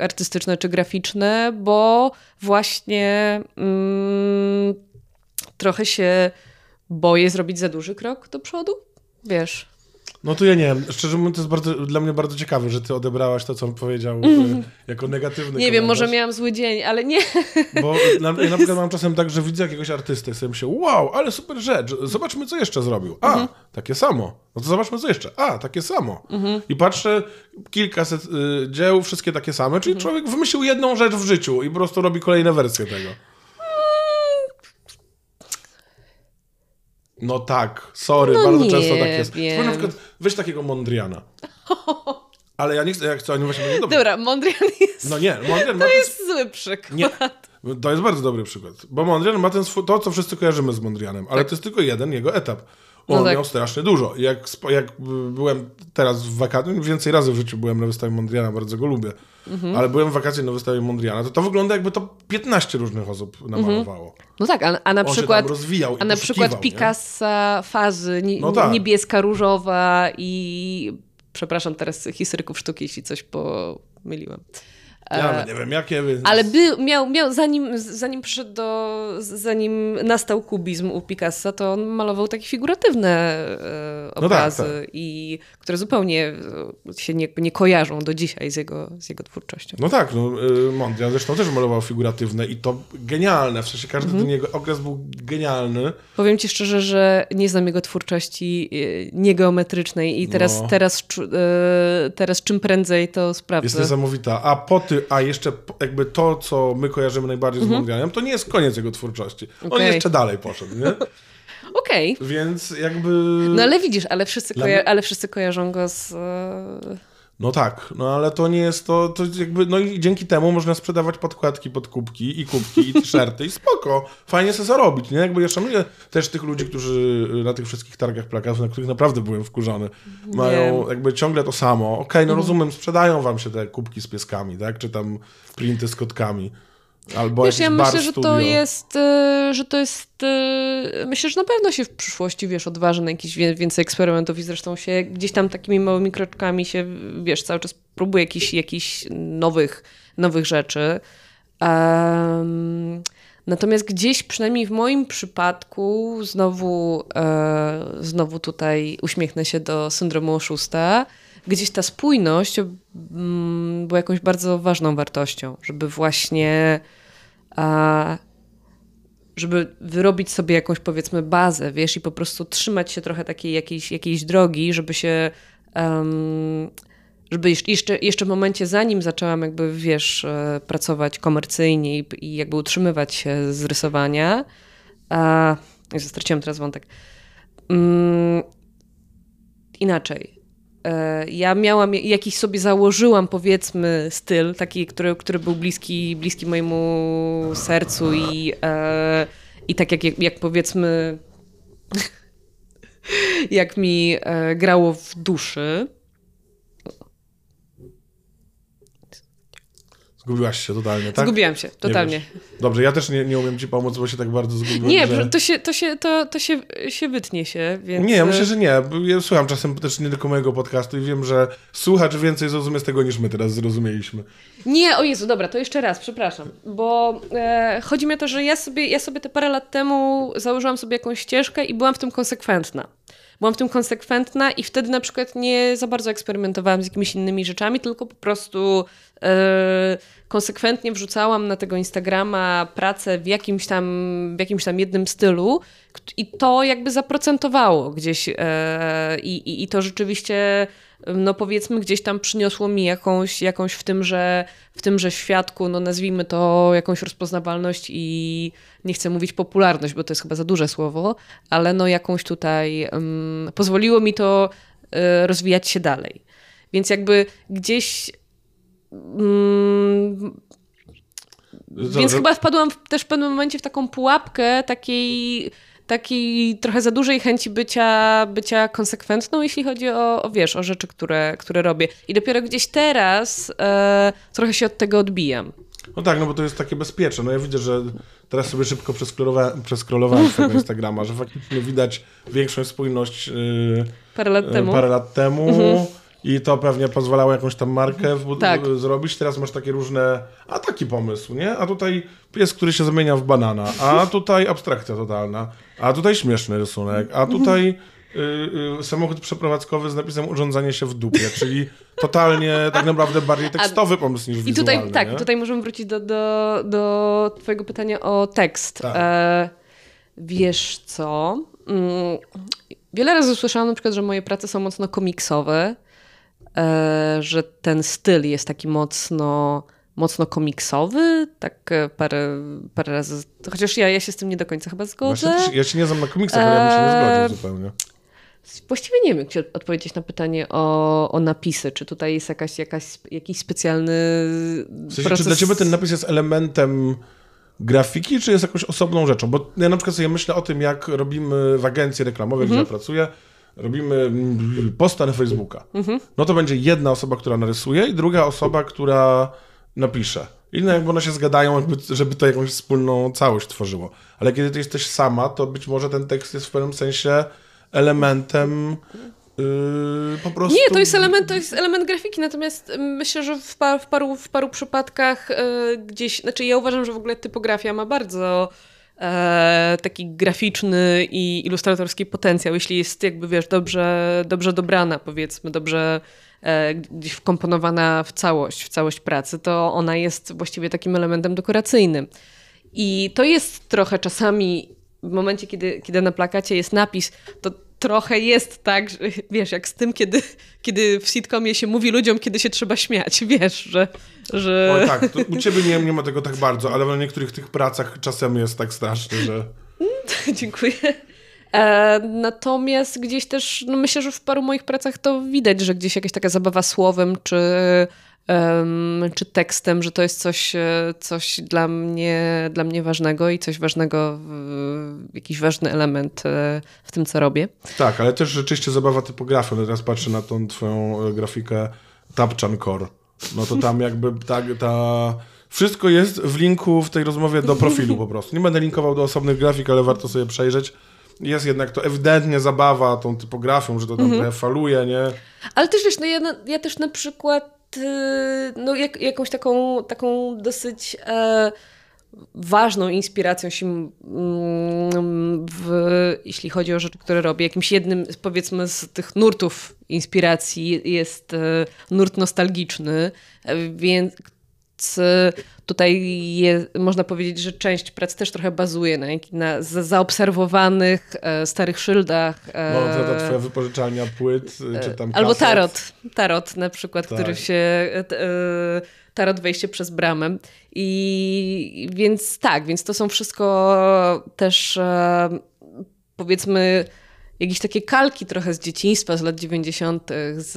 artystyczne czy graficzne, bo właśnie mm, trochę się boję zrobić za duży krok do przodu. Wiesz. No to ja nie wiem. Szczerze mówiąc, to jest bardzo, dla mnie bardzo ciekawe, że ty odebrałaś to, co on powiedział e, jako negatywny Nie wiem, może komentarz. miałam zły dzień, ale nie. Bo na, ja na przykład mam czasem tak, że widzę jakiegoś artystę i sobie myślę, wow, ale super rzecz, zobaczmy, co jeszcze zrobił. A, Mhm. takie samo. No to zobaczmy, co jeszcze. A, takie samo. I patrzę, kilkaset y, dzieł, wszystkie takie same, czyli Mhm. człowiek wymyślił jedną rzecz w życiu i po prostu robi kolejne wersje tego. No tak, sorry, No bardzo nie często tak jest. wiem. Na przykład, weź takiego Mondriana. Ale ja nie chcę, jak chcę, oni właśnie dobra. Dobra, Mondrian jest, No nie, Mondrian ma to ten jest zły przykład. nie. To jest bardzo dobry przykład. Bo Mondrian ma ten swój, to, co wszyscy kojarzymy z Mondrianem, ale to jest tylko jeden jego etap. On No tak. miał strasznie dużo. Jak, jak byłem teraz w wakacjach, więcej razy w życiu byłem na wystawie Mondriana, bardzo go lubię, Mhm. ale byłem w wakacje na wystawie Mondriana, to to wygląda jakby to 15 różnych osób namalowało. No tak, a, a na On przykład. rozwijał A na przykład nie? Picassa fazy nie, No tak. niebieska, różowa i przepraszam teraz historyków sztuki, jeśli coś pomyliłem. Ja nawet nie wiem, jakie... E, Ale by, miał, miał zanim, zanim przyszedł do, zanim nastał kubizm u Picassa, to on malował takie figuratywne e, tak, obrazy, tak. i które zupełnie e, się nie, nie kojarzą do dzisiaj z jego, z jego twórczością. No tak, no, y, Mondrian zresztą też malował figuratywne i to genialne, w sensie każdy Mhm. ten jego okres był genialny. Powiem ci szczerze, że nie znam jego twórczości e, niegeometrycznej i teraz, No. teraz, e, teraz czym prędzej to Jest sprawdzę. niesamowita. A po ty, a jeszcze jakby to, co my kojarzymy najbardziej z Mondrianem, to nie jest koniec jego twórczości. On Mhm. Okej. jeszcze dalej poszedł, nie? Okej. Więc jakby... No ale widzisz, ale wszyscy, Dla ale wszyscy kojarzą go z... No tak, no ale to nie jest to, to jakby, no i dzięki temu można sprzedawać podkładki pod kubki i kubki i t-shirty i spoko, fajnie sobie zarobić, nie? Jakby ja szanuję też tych ludzi, którzy na tych wszystkich targach plakatów, na których naprawdę byłem wkurzony, mają jakby ciągle to samo. Okej, Mhm. no rozumiem, sprzedają wam się te kubki z pieskami, tak? Czy tam printy z kotkami. Albo Wiesz, ja myślę, że to jest, e, że to jest, e, myślę, że na pewno się w przyszłości, wiesz, odważy na jakieś więcej eksperymentów i zresztą się gdzieś tam takimi małymi kroczkami się, wiesz, cały czas próbuje jakichś, jakichś nowych, nowych rzeczy. Em, natomiast gdzieś, przynajmniej w moim przypadku, znowu, e, znowu tutaj uśmiechnę się do syndromu oszusta, gdzieś ta spójność mm, była jakąś bardzo ważną wartością, żeby właśnie żeby wyrobić sobie jakąś powiedzmy bazę, wiesz, i po prostu trzymać się trochę takiej jakiejś, jakiejś drogi, żeby się żeby jeszcze- jeszcze, w momencie, zanim zaczęłam jakby, wiesz, e, pracować komercyjnie i, jakby utrzymywać się z rysowania, a, straciłam teraz wątek. Mm, inaczej. E, Ja miałam, jakiś sobie założyłam, powiedzmy, styl, taki, który, który był bliski, bliski mojemu sercu i, e, i tak jak, jak, powiedzmy, jak mi e, grało w duszy. Zgubiłaś się totalnie, tak? Zgubiłam się, Nie totalnie. Dobrze, ja też nie, nie umiem ci pomóc, bo się tak bardzo zgubiłem, Nie, że... to się, to się, to, to się, się wytnie się, więc... Nie, ja myślę, że nie. Ja słucham czasem też nie tylko mojego podcastu i wiem, że słuchacz więcej zrozumie z tego, niż my teraz zrozumieliśmy. Nie, o Jezu, dobra, to jeszcze raz, przepraszam, bo e, chodzi mi o to, że ja sobie, ja sobie te parę lat temu założyłam sobie jakąś ścieżkę i byłam w tym konsekwentna. Byłam w tym konsekwentna i wtedy na przykład nie za bardzo eksperymentowałam z jakimiś innymi rzeczami, tylko po prostu konsekwentnie wrzucałam na tego Instagrama pracę w jakimś tam, w jakimś tam jednym stylu i to jakby zaprocentowało gdzieś e, i, i to rzeczywiście no powiedzmy gdzieś tam przyniosło mi jakąś, jakąś w tymże, w tymże świadku, no nazwijmy to jakąś rozpoznawalność i nie chcę mówić popularność, bo to jest chyba za duże słowo, ale no jakąś tutaj um, pozwoliło mi to y, rozwijać się dalej. Więc jakby gdzieś um, więc chyba wpadłam w, też w pewnym momencie w taką pułapkę takiej takiej trochę za dużej chęci bycia, bycia konsekwentną, jeśli chodzi o, o wiesz, o rzeczy, które, które robię. I dopiero gdzieś teraz e, trochę się od tego odbijam. No tak, no bo to jest takie bezpieczne. No ja widzę, że teraz sobie szybko przeskrolowałem tego Instagrama, że faktycznie widać większą spójność yy, parę lat temu. Parę lat temu. Mhm. I to pewnie pozwalało jakąś tam markę tak. zrobić. Teraz masz takie różne, a taki pomysł, nie? A tutaj pies, który się zamienia w banana, a tutaj abstrakcja totalna, a tutaj śmieszny rysunek, a tutaj y, y, samochód przeprowadzkowy z napisem urządzanie się w dupie, czyli totalnie tak naprawdę bardziej tekstowy pomysł niż I tutaj, tak, nie? tutaj możemy wrócić do, do, do twojego pytania o tekst. Tak. E, wiesz co? Mm, wiele razy słyszałam na przykład, że moje prace są mocno komiksowe, że ten styl jest taki mocno, mocno komiksowy, tak e, parę, parę razy, chociaż ja, ja się z tym nie do końca chyba zgodzę. Właśnie, ja się nie znam na komiksach, ale ja bym się nie zgodził e, zupełnie. Właściwie nie wiem, jak odpowiedzieć na pytanie o, o napisy. Czy tutaj jest jakaś, jakaś, jakiś specjalny w sensie, proces... Czy dla ciebie ten napis jest elementem grafiki, czy jest jakąś osobną rzeczą? Bo ja na przykład sobie myślę o tym, jak robimy w agencji reklamowej, mhm. gdzie ja pracuję, robimy posta na Facebooka, mhm. no to będzie jedna osoba, która narysuje i druga osoba, która napisze. I no jakby one się zgadają, jakby, żeby to jakąś wspólną całość tworzyło. Ale kiedy ty jesteś sama, to być może ten tekst jest w pewnym sensie elementem Yy, po prostu... Nie, to jest element, to jest element grafiki, natomiast myślę, że w, par, w, paru, w paru przypadkach yy, gdzieś, znaczy ja uważam, że w ogóle typografia ma bardzo taki graficzny i ilustratorski potencjał, jeśli jest jakby, wiesz, dobrze, dobrze dobrana, powiedzmy, dobrze e, gdzieś wkomponowana w całość, w całość pracy, to ona jest właściwie takim elementem dekoracyjnym. I to jest trochę czasami w momencie, kiedy, kiedy na plakacie jest napis, to trochę jest tak, że, wiesz, jak z tym, kiedy, kiedy w sitcomie się mówi ludziom, kiedy się trzeba śmiać, wiesz, że... że... Oj, tak, u ciebie nie, nie ma tego tak bardzo, ale w niektórych tych pracach czasem jest tak strasznie, że... Dziękuję. E, natomiast gdzieś też, no myślę, że w paru moich pracach to widać, że gdzieś jakaś taka zabawa słowem, czy czy tekstem, że to jest coś, e, coś dla, mnie, dla mnie ważnego i coś ważnego, jakiś ważny element e, w tym, co robię. Tak, ale też rzeczywiście zabawa typografią. Teraz patrzę na tą twoją e, grafikę Tapchan Core. No to tam jakby ta, ta... Wszystko jest w linku w tej rozmowie do profilu po prostu. Nie będę linkował do osobnych grafik, ale warto sobie przejrzeć jest jednak to ewidentnie zabawa tą typografią, że to tam mhm. faluje, nie? Ale też wiesz, no ja, ja też na przykład no, jak, jakąś taką, taką dosyć e, ważną inspiracją się mm, w, jeśli chodzi o rzeczy, które robię. Jakimś jednym, powiedzmy, z tych nurtów inspiracji jest e, nurt nostalgiczny, e, więc tutaj je, można powiedzieć, że część prac też trochę bazuje na, na zaobserwowanych e, starych szyldach. E, no, to ta twoja wypożyczalnia płyt, e, czy tam Albo tarot, tarot na przykład, tak. który się... E, e, tarot wejście przez bramę. I więc tak, więc to są wszystko też e, powiedzmy jakieś takie kalki trochę z dzieciństwa, z lat 90., z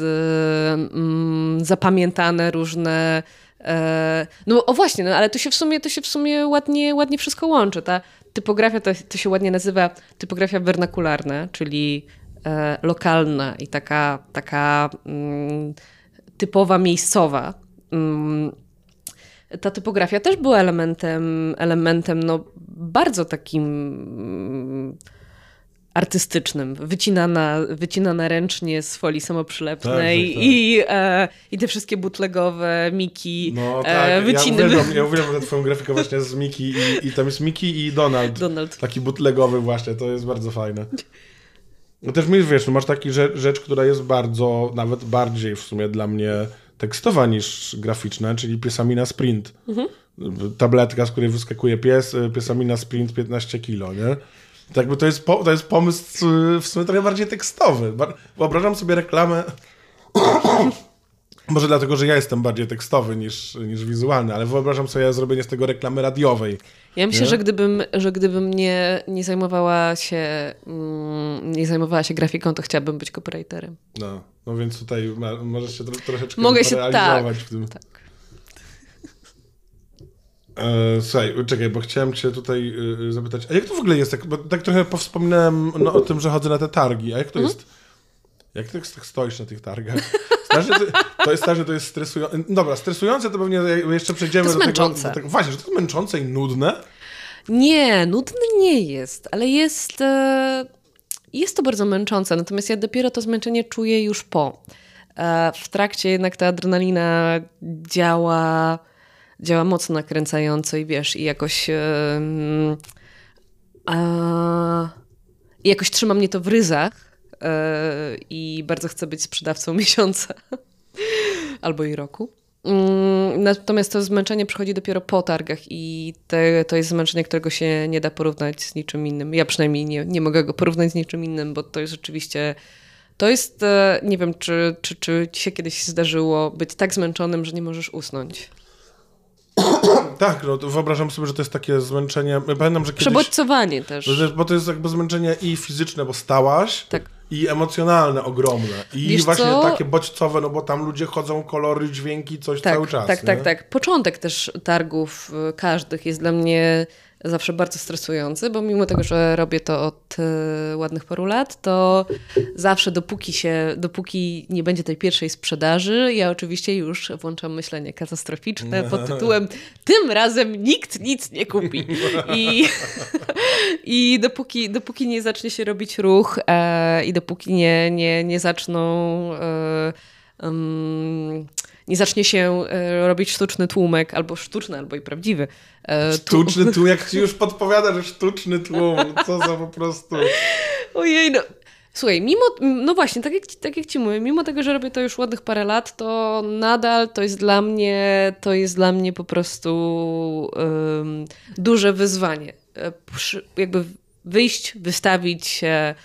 mm, zapamiętane różne E, no o właśnie, no, ale to się w sumie, to się w sumie ładnie, ładnie wszystko łączy. Ta typografia to, to się ładnie nazywa typografia wernakularna, czyli e, lokalna i taka, taka mm, typowa, miejscowa. Mm, ta typografia też była elementem, elementem no, bardzo takim mm, artystycznym, wycinana, wycinana ręcznie z folii samoprzylepnej tak, tak, tak. I, e, i te wszystkie butlegowe Miki no, e, tak. e, wyciny. Ja uwielbiam, ja uwielbiam twoją grafikę właśnie z Miki i, i tam jest Miki i Donald. Donald. Taki butlegowy właśnie, to jest bardzo fajne. No też mi wiesz, no masz taki rzecz, rzecz, która jest bardzo, nawet bardziej w sumie dla mnie tekstowa niż graficzna, czyli piesami na sprint. Mhm. Tabletka, z której wyskakuje pies, piesami na sprint 15 kilo, nie? Tak jakby to jest, po, to jest pomysł y, w sumie trochę bardziej tekstowy. Wyobrażam sobie reklamę może dlatego, że ja jestem bardziej tekstowy niż, niż wizualny, ale wyobrażam sobie zrobienie z tego reklamy radiowej. Ja myślę, Nie? że gdybym, że gdybym nie, nie zajmowała się mm, nie zajmowała się grafiką, to chciałabym być copywriterem. No, no więc tutaj ma, możesz się tro, troszeczkę Mogę się realizować tak, w tym. tak. E, słuchaj, czekaj, bo chciałem cię tutaj y, zapytać, a jak to w ogóle jest? Tak, bo tak trochę powspominałem no, o tym, że chodzę na te targi, a jak to Mhm. jest? Jak ty tak stoisz na tych targach? Strasznie, to, jest strasznie, to jest stresujące. Dobra, stresujące to pewnie jeszcze przejdziemy do tego. Do tego. Właśnie, że to jest męczące i nudne. Nie, nudny nie jest, ale jest, e, jest to bardzo męczące. Natomiast ja dopiero to zmęczenie czuję już po. E, W trakcie jednak ta adrenalina działa, działa mocno nakręcająco i wiesz, i jakoś. i jakoś trzyma mnie to w ryzach. e, I bardzo chcę być sprzedawcą miesiąca albo i roku. Mm, Natomiast to zmęczenie przychodzi dopiero po targach i te, to jest zmęczenie, którego się nie da porównać z niczym innym. Ja przynajmniej nie, nie mogę go porównać z niczym innym, bo to jest rzeczywiście. To jest, e, nie wiem, czy, czy, czy ci się kiedyś zdarzyło być tak zmęczonym, że nie możesz usnąć. Tak, no wyobrażam sobie, że to jest takie zmęczenie. Ja Pamiętam, że kiedyś. Przebodźcowanie też. Że- Bo to jest jakby zmęczenie i fizyczne, bo stałaś, Tak. i emocjonalne ogromne. I Wiesz właśnie co? takie bodźcowe, no bo tam ludzie chodzą, kolory, dźwięki, coś Tak, cały czas. tak, nie? tak, tak. Początek też targów y, każdych jest dla mnie zawsze bardzo stresujący, bo mimo tego, że robię to od y, ładnych paru lat, to zawsze dopóki się, dopóki nie będzie tej pierwszej sprzedaży, ja oczywiście już włączam myślenie katastroficzne pod tytułem tym razem nikt nic nie kupi. I, i dopóki, dopóki nie zacznie się robić ruch e, i dopóki nie, nie, nie zaczną e, em, nie zacznie się e, robić sztuczny tłumek, albo sztuczny, albo i prawdziwy. e, Sztuczny tłum, jak ci już podpowiada, że sztuczny tłum, co za po prostu... Ojej, no. Słuchaj, mimo, no właśnie, tak jak, ci- tak jak ci mówię, mimo tego, że robię to już ładnych parę lat, to nadal to jest dla mnie, to jest dla mnie po prostu em, duże wyzwanie. E, przy, jakby wyjść, wystawić się,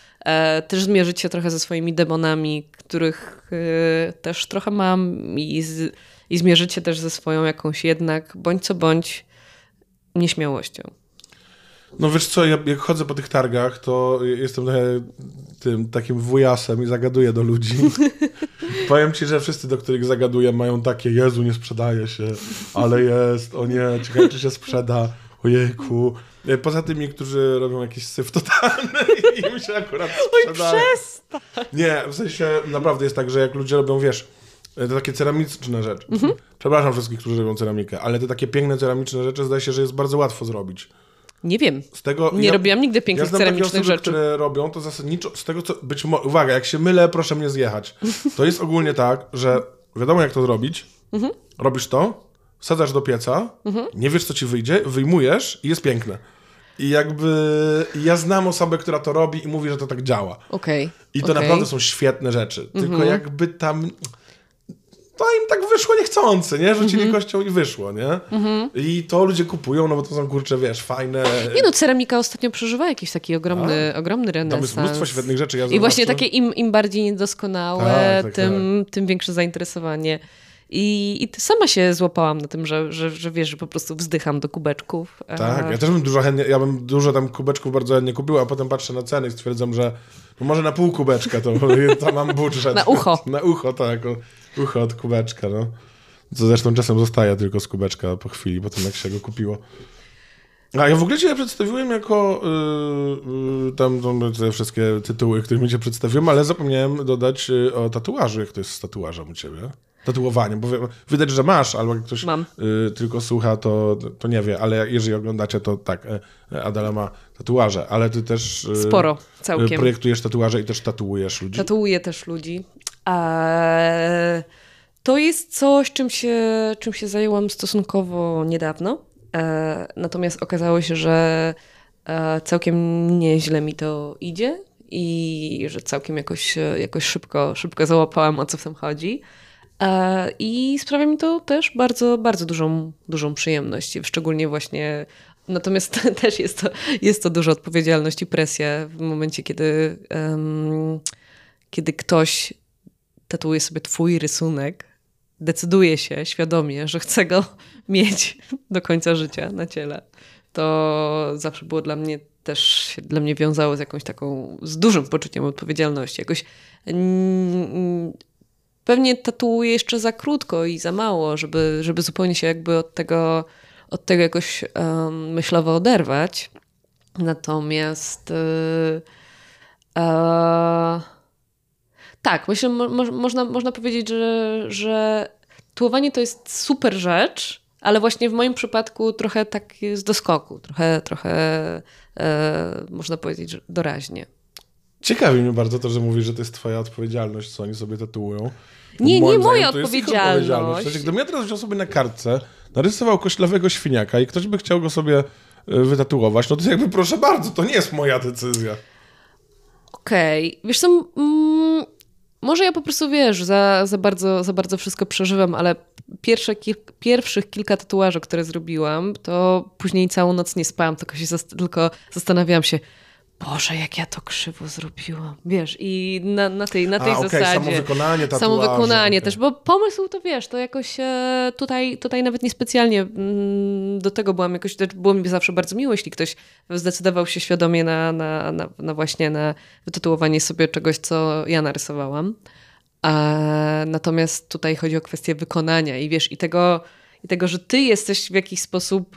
też zmierzyć się trochę ze swoimi demonami, których e, też trochę mam i, z, i zmierzyć się też ze swoją jakąś jednak, bądź co bądź, nieśmiałością. No wiesz co, ja, jak chodzę po tych targach, to jestem trochę tym takim wujasem i zagaduję do ludzi. Powiem ci, że wszyscy, do których zagaduję, mają takie, Jezu, nie sprzedaje się, ale jest, o nie, ciekawe, czy się sprzeda, ojejku. E, Poza tymi, którzy robią jakiś syf totalny i im się akurat sprzedaje. Nie, w sensie naprawdę jest tak, że jak ludzie robią, wiesz, te takie ceramiczne rzeczy. Mhm. Przepraszam wszystkich, którzy robią ceramikę, ale te takie piękne ceramiczne rzeczy zdaje się, że jest bardzo łatwo zrobić. Nie wiem. Z tego, Nie robiłam nigdy pięknych ja ceramicznych osoby, rzeczy. które robią to zasadniczo, z tego co, być może, uwaga, jak się mylę, proszę mnie zjechać. To jest ogólnie tak, że wiadomo jak to zrobić, Mhm. robisz to, wsadzasz do pieca, nie wiesz co ci wyjdzie, wyjmujesz i jest piękne. I jakby ja znam osobę, która to robi i mówi, że to tak działa. Okej. I to okej. naprawdę są świetne rzeczy. Tylko Mhm. jakby tam. To im tak wyszło niechcący, nie? Rzucili Mhm. kością i wyszło, nie? I to ludzie kupują, no bo to są kurcze, wiesz, fajne. Nie no, ceramika ostatnio przeżywa jakiś taki ogromny, ogromny Tam renesans. jest mnóstwo świetnych rzeczy. Ja I właśnie takie im, im bardziej niedoskonałe, Tak, tak, tym, tym większe zainteresowanie. I, I ty sama się złapałam na tym, że, że, że wiesz, że po prostu wzdycham do kubeczków. Tak, ja też bym dużo chętnie, ja bym dużo tam kubeczków bardzo chętnie kupił, a potem patrzę na ceny i stwierdzam, że no może na pół kubeczka to tam mam budżet. Na ucho. Na ucho, tak. Ucho od kubeczka, no. Co zresztą czasem zostaje tylko z kubeczka po chwili, po tym jak się go kupiło. A ja w ogóle cię przedstawiłem jako yy, yy, tam, tam te wszystkie tytuły, którymi cię przedstawiłem, ale zapomniałem dodać yy, o tatuażu, jak to jest z tatuażem u ciebie. Tatuowaniem, bo wi- widać, że masz, albo jak ktoś yy, tylko słucha, to, to nie wie, ale jeżeli oglądacie, to tak, yy, Adela ma tatuaże, ale ty też yy, Sporo, yy, całkiem. projektujesz tatuaże i też tatuujesz ludzi. Tatuuję też ludzi. E, to jest coś, czym się, czym się zajęłam stosunkowo niedawno. E, natomiast okazało się, że e, całkiem nieźle mi to idzie i że całkiem jakoś, jakoś szybko, szybko załapałam, o co w tym chodzi. E, I sprawia mi to też bardzo, bardzo dużą, dużą przyjemność. Szczególnie właśnie Natomiast też jest to, jest to duża odpowiedzialność i presja w momencie, kiedy, um, kiedy ktoś tatuuje sobie twój rysunek, decyduje się świadomie, że chce go mieć do końca życia na ciele. To zawsze było dla mnie też się dla mnie wiązało z jakąś taką, z dużym poczuciem odpowiedzialności. Jakoś pewnie tatuuję jeszcze za krótko i za mało, żeby, żeby zupełnie się jakby od tego, od tego jakoś um, myślowo oderwać. Natomiast yy, tak, myślę, mo, można, można powiedzieć, że, że tułowanie to jest super rzecz, ale właśnie w moim przypadku trochę tak jest do skoku, trochę, trochę e, można powiedzieć, doraźnie. Ciekawi mnie bardzo to, że mówisz, że to jest twoja odpowiedzialność, co oni sobie tatuują. Nie, nie moja odpowiedzialność. odpowiedzialność. gdybym ja teraz wziął sobie na kartce, narysował koślawego świniaka i ktoś by chciał go sobie e, wytatuować, no to jakby proszę bardzo, to nie jest moja decyzja. Okej, okay. wiesz co, mm, może ja po prostu, wiesz, za, za, bardzo, za bardzo wszystko przeżywam, ale pierwsze, kil pierwszych kilka tatuaży, które zrobiłam, to później całą noc nie spałam, tylko, się zast tylko zastanawiałam się, Boże, jak ja to krzywo zrobiłam. Wiesz, i na, na tej, na tej A, zasadzie. Okay, samo wykonanie tatuażu. Samo wykonanie okay. też, bo pomysł to wiesz, to jakoś e, tutaj, tutaj nawet niespecjalnie mm, do tego byłam jakoś, było mi zawsze bardzo miło, jeśli ktoś zdecydował się świadomie na, na, na, na właśnie na wytytułowanie sobie czegoś, co ja narysowałam. A, natomiast tutaj chodzi o kwestię wykonania i wiesz, i tego, i tego, że ty jesteś w jakiś sposób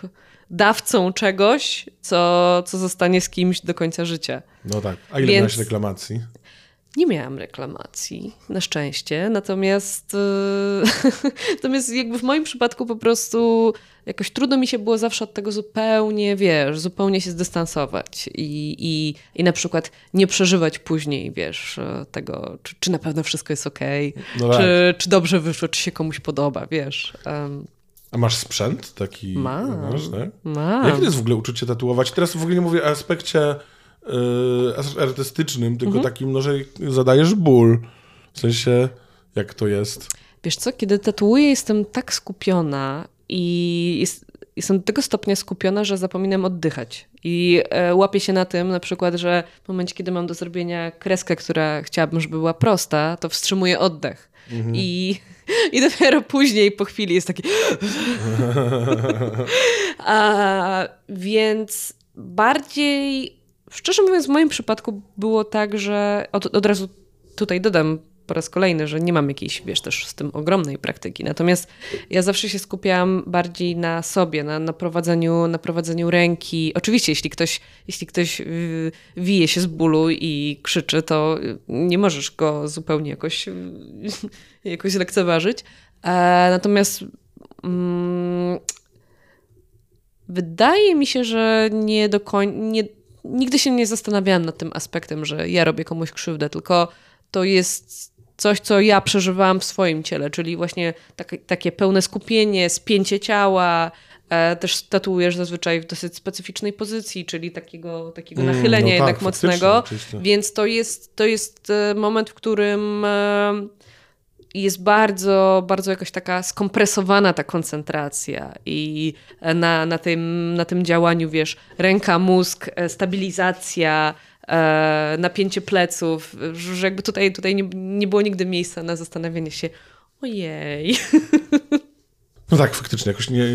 dawcą czegoś, co, co zostanie z kimś do końca życia. No tak. A ile Więc... miałeś reklamacji? Nie miałam reklamacji, na szczęście. Natomiast, yy, natomiast jakby w moim przypadku po prostu jakoś trudno mi się było zawsze od tego zupełnie, wiesz, zupełnie się zdystansować i, i, i na przykład nie przeżywać później, wiesz, tego, czy, czy na pewno wszystko jest okej, okay, no tak. czy, czy dobrze wyszło, czy się komuś podoba, wiesz. Um, a masz sprzęt taki? Mam. Masz, tak? Mam. Jakie to jest w ogóle uczucie tatuować? Teraz w ogóle nie mówię o aspekcie yy, artystycznym, tylko mhm. takim, no, że zadajesz ból. W sensie, jak to jest? Wiesz co, kiedy tatuuję, jestem tak skupiona i jest, jestem do tego stopnia skupiona, że zapominam oddychać. I e, łapię się na tym na przykład, że w momencie, kiedy mam do zrobienia kreskę, która chciałabym, żeby była prosta, to wstrzymuję oddech. Mhm. I i dopiero później, po chwili jest taki... A, więc bardziej, szczerze mówiąc, w moim przypadku było tak, że od, od razu tutaj dodam po raz kolejny, że nie mam jakiejś, wiesz, też z tym ogromnej praktyki. Natomiast ja zawsze się skupiałam bardziej na sobie, na, na, prowadzeniu, na prowadzeniu ręki. Oczywiście, jeśli ktoś, jeśli ktoś y, wije się z bólu i krzyczy, to nie możesz go zupełnie jakoś, jakoś lekceważyć. E, natomiast mm, wydaje mi się, że nie do końca, nigdy się nie zastanawiałam nad tym aspektem, że ja robię komuś krzywdę, tylko to jest coś, co ja przeżywałam w swoim ciele, czyli właśnie tak, takie pełne skupienie, spięcie ciała, e, też tatuujesz zazwyczaj w dosyć specyficznej pozycji, czyli takiego, takiego mm, nachylenia no tak, jednak mocnego. Oczywiście. Więc to jest, to jest e, moment, w którym e, jest bardzo, bardzo jakaś taka skompresowana ta koncentracja i na, na, tym, na tym działaniu, wiesz, ręka, mózg, stabilizacja, e, napięcie pleców, że jakby tutaj, tutaj nie, nie było nigdy miejsca na zastanawianie się, ojej. No tak, faktycznie. Jakoś nie,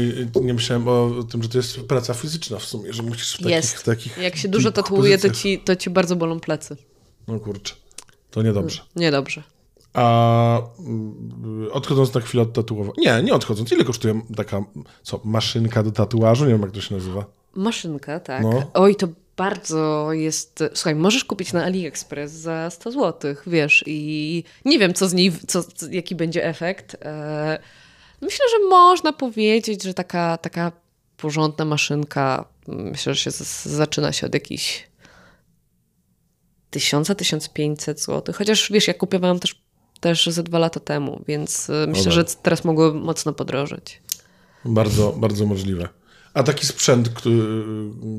nie myślałem o tym, że to jest praca fizyczna w sumie, że musisz w takich... Jest. takich Jak się dużo tatuuje, to ci, to ci bardzo bolą plecy. No kurczę. To niedobrze. Niedobrze. A mm, odchodząc na chwilę od tatuowania. Nie, nie odchodząc. Ile kosztuje taka, co, maszynka do tatuażu? Nie wiem, jak to się nazywa. Maszynka, tak. No. Oj, to bardzo jest. Słuchaj, możesz kupić na AliExpress za 100 zł, wiesz, i nie wiem, co z niej, co, jaki będzie efekt. E, myślę, że można powiedzieć, że taka, taka porządna maszynka, myślę, że się z, zaczyna się od jakichś 1000-1500 zł. Chociaż wiesz, ja kupowałam też, też ze dwa lata temu, więc e, myślę, że teraz mogło mocno podrożyć. Bardzo, bardzo możliwe. A taki sprzęt, który,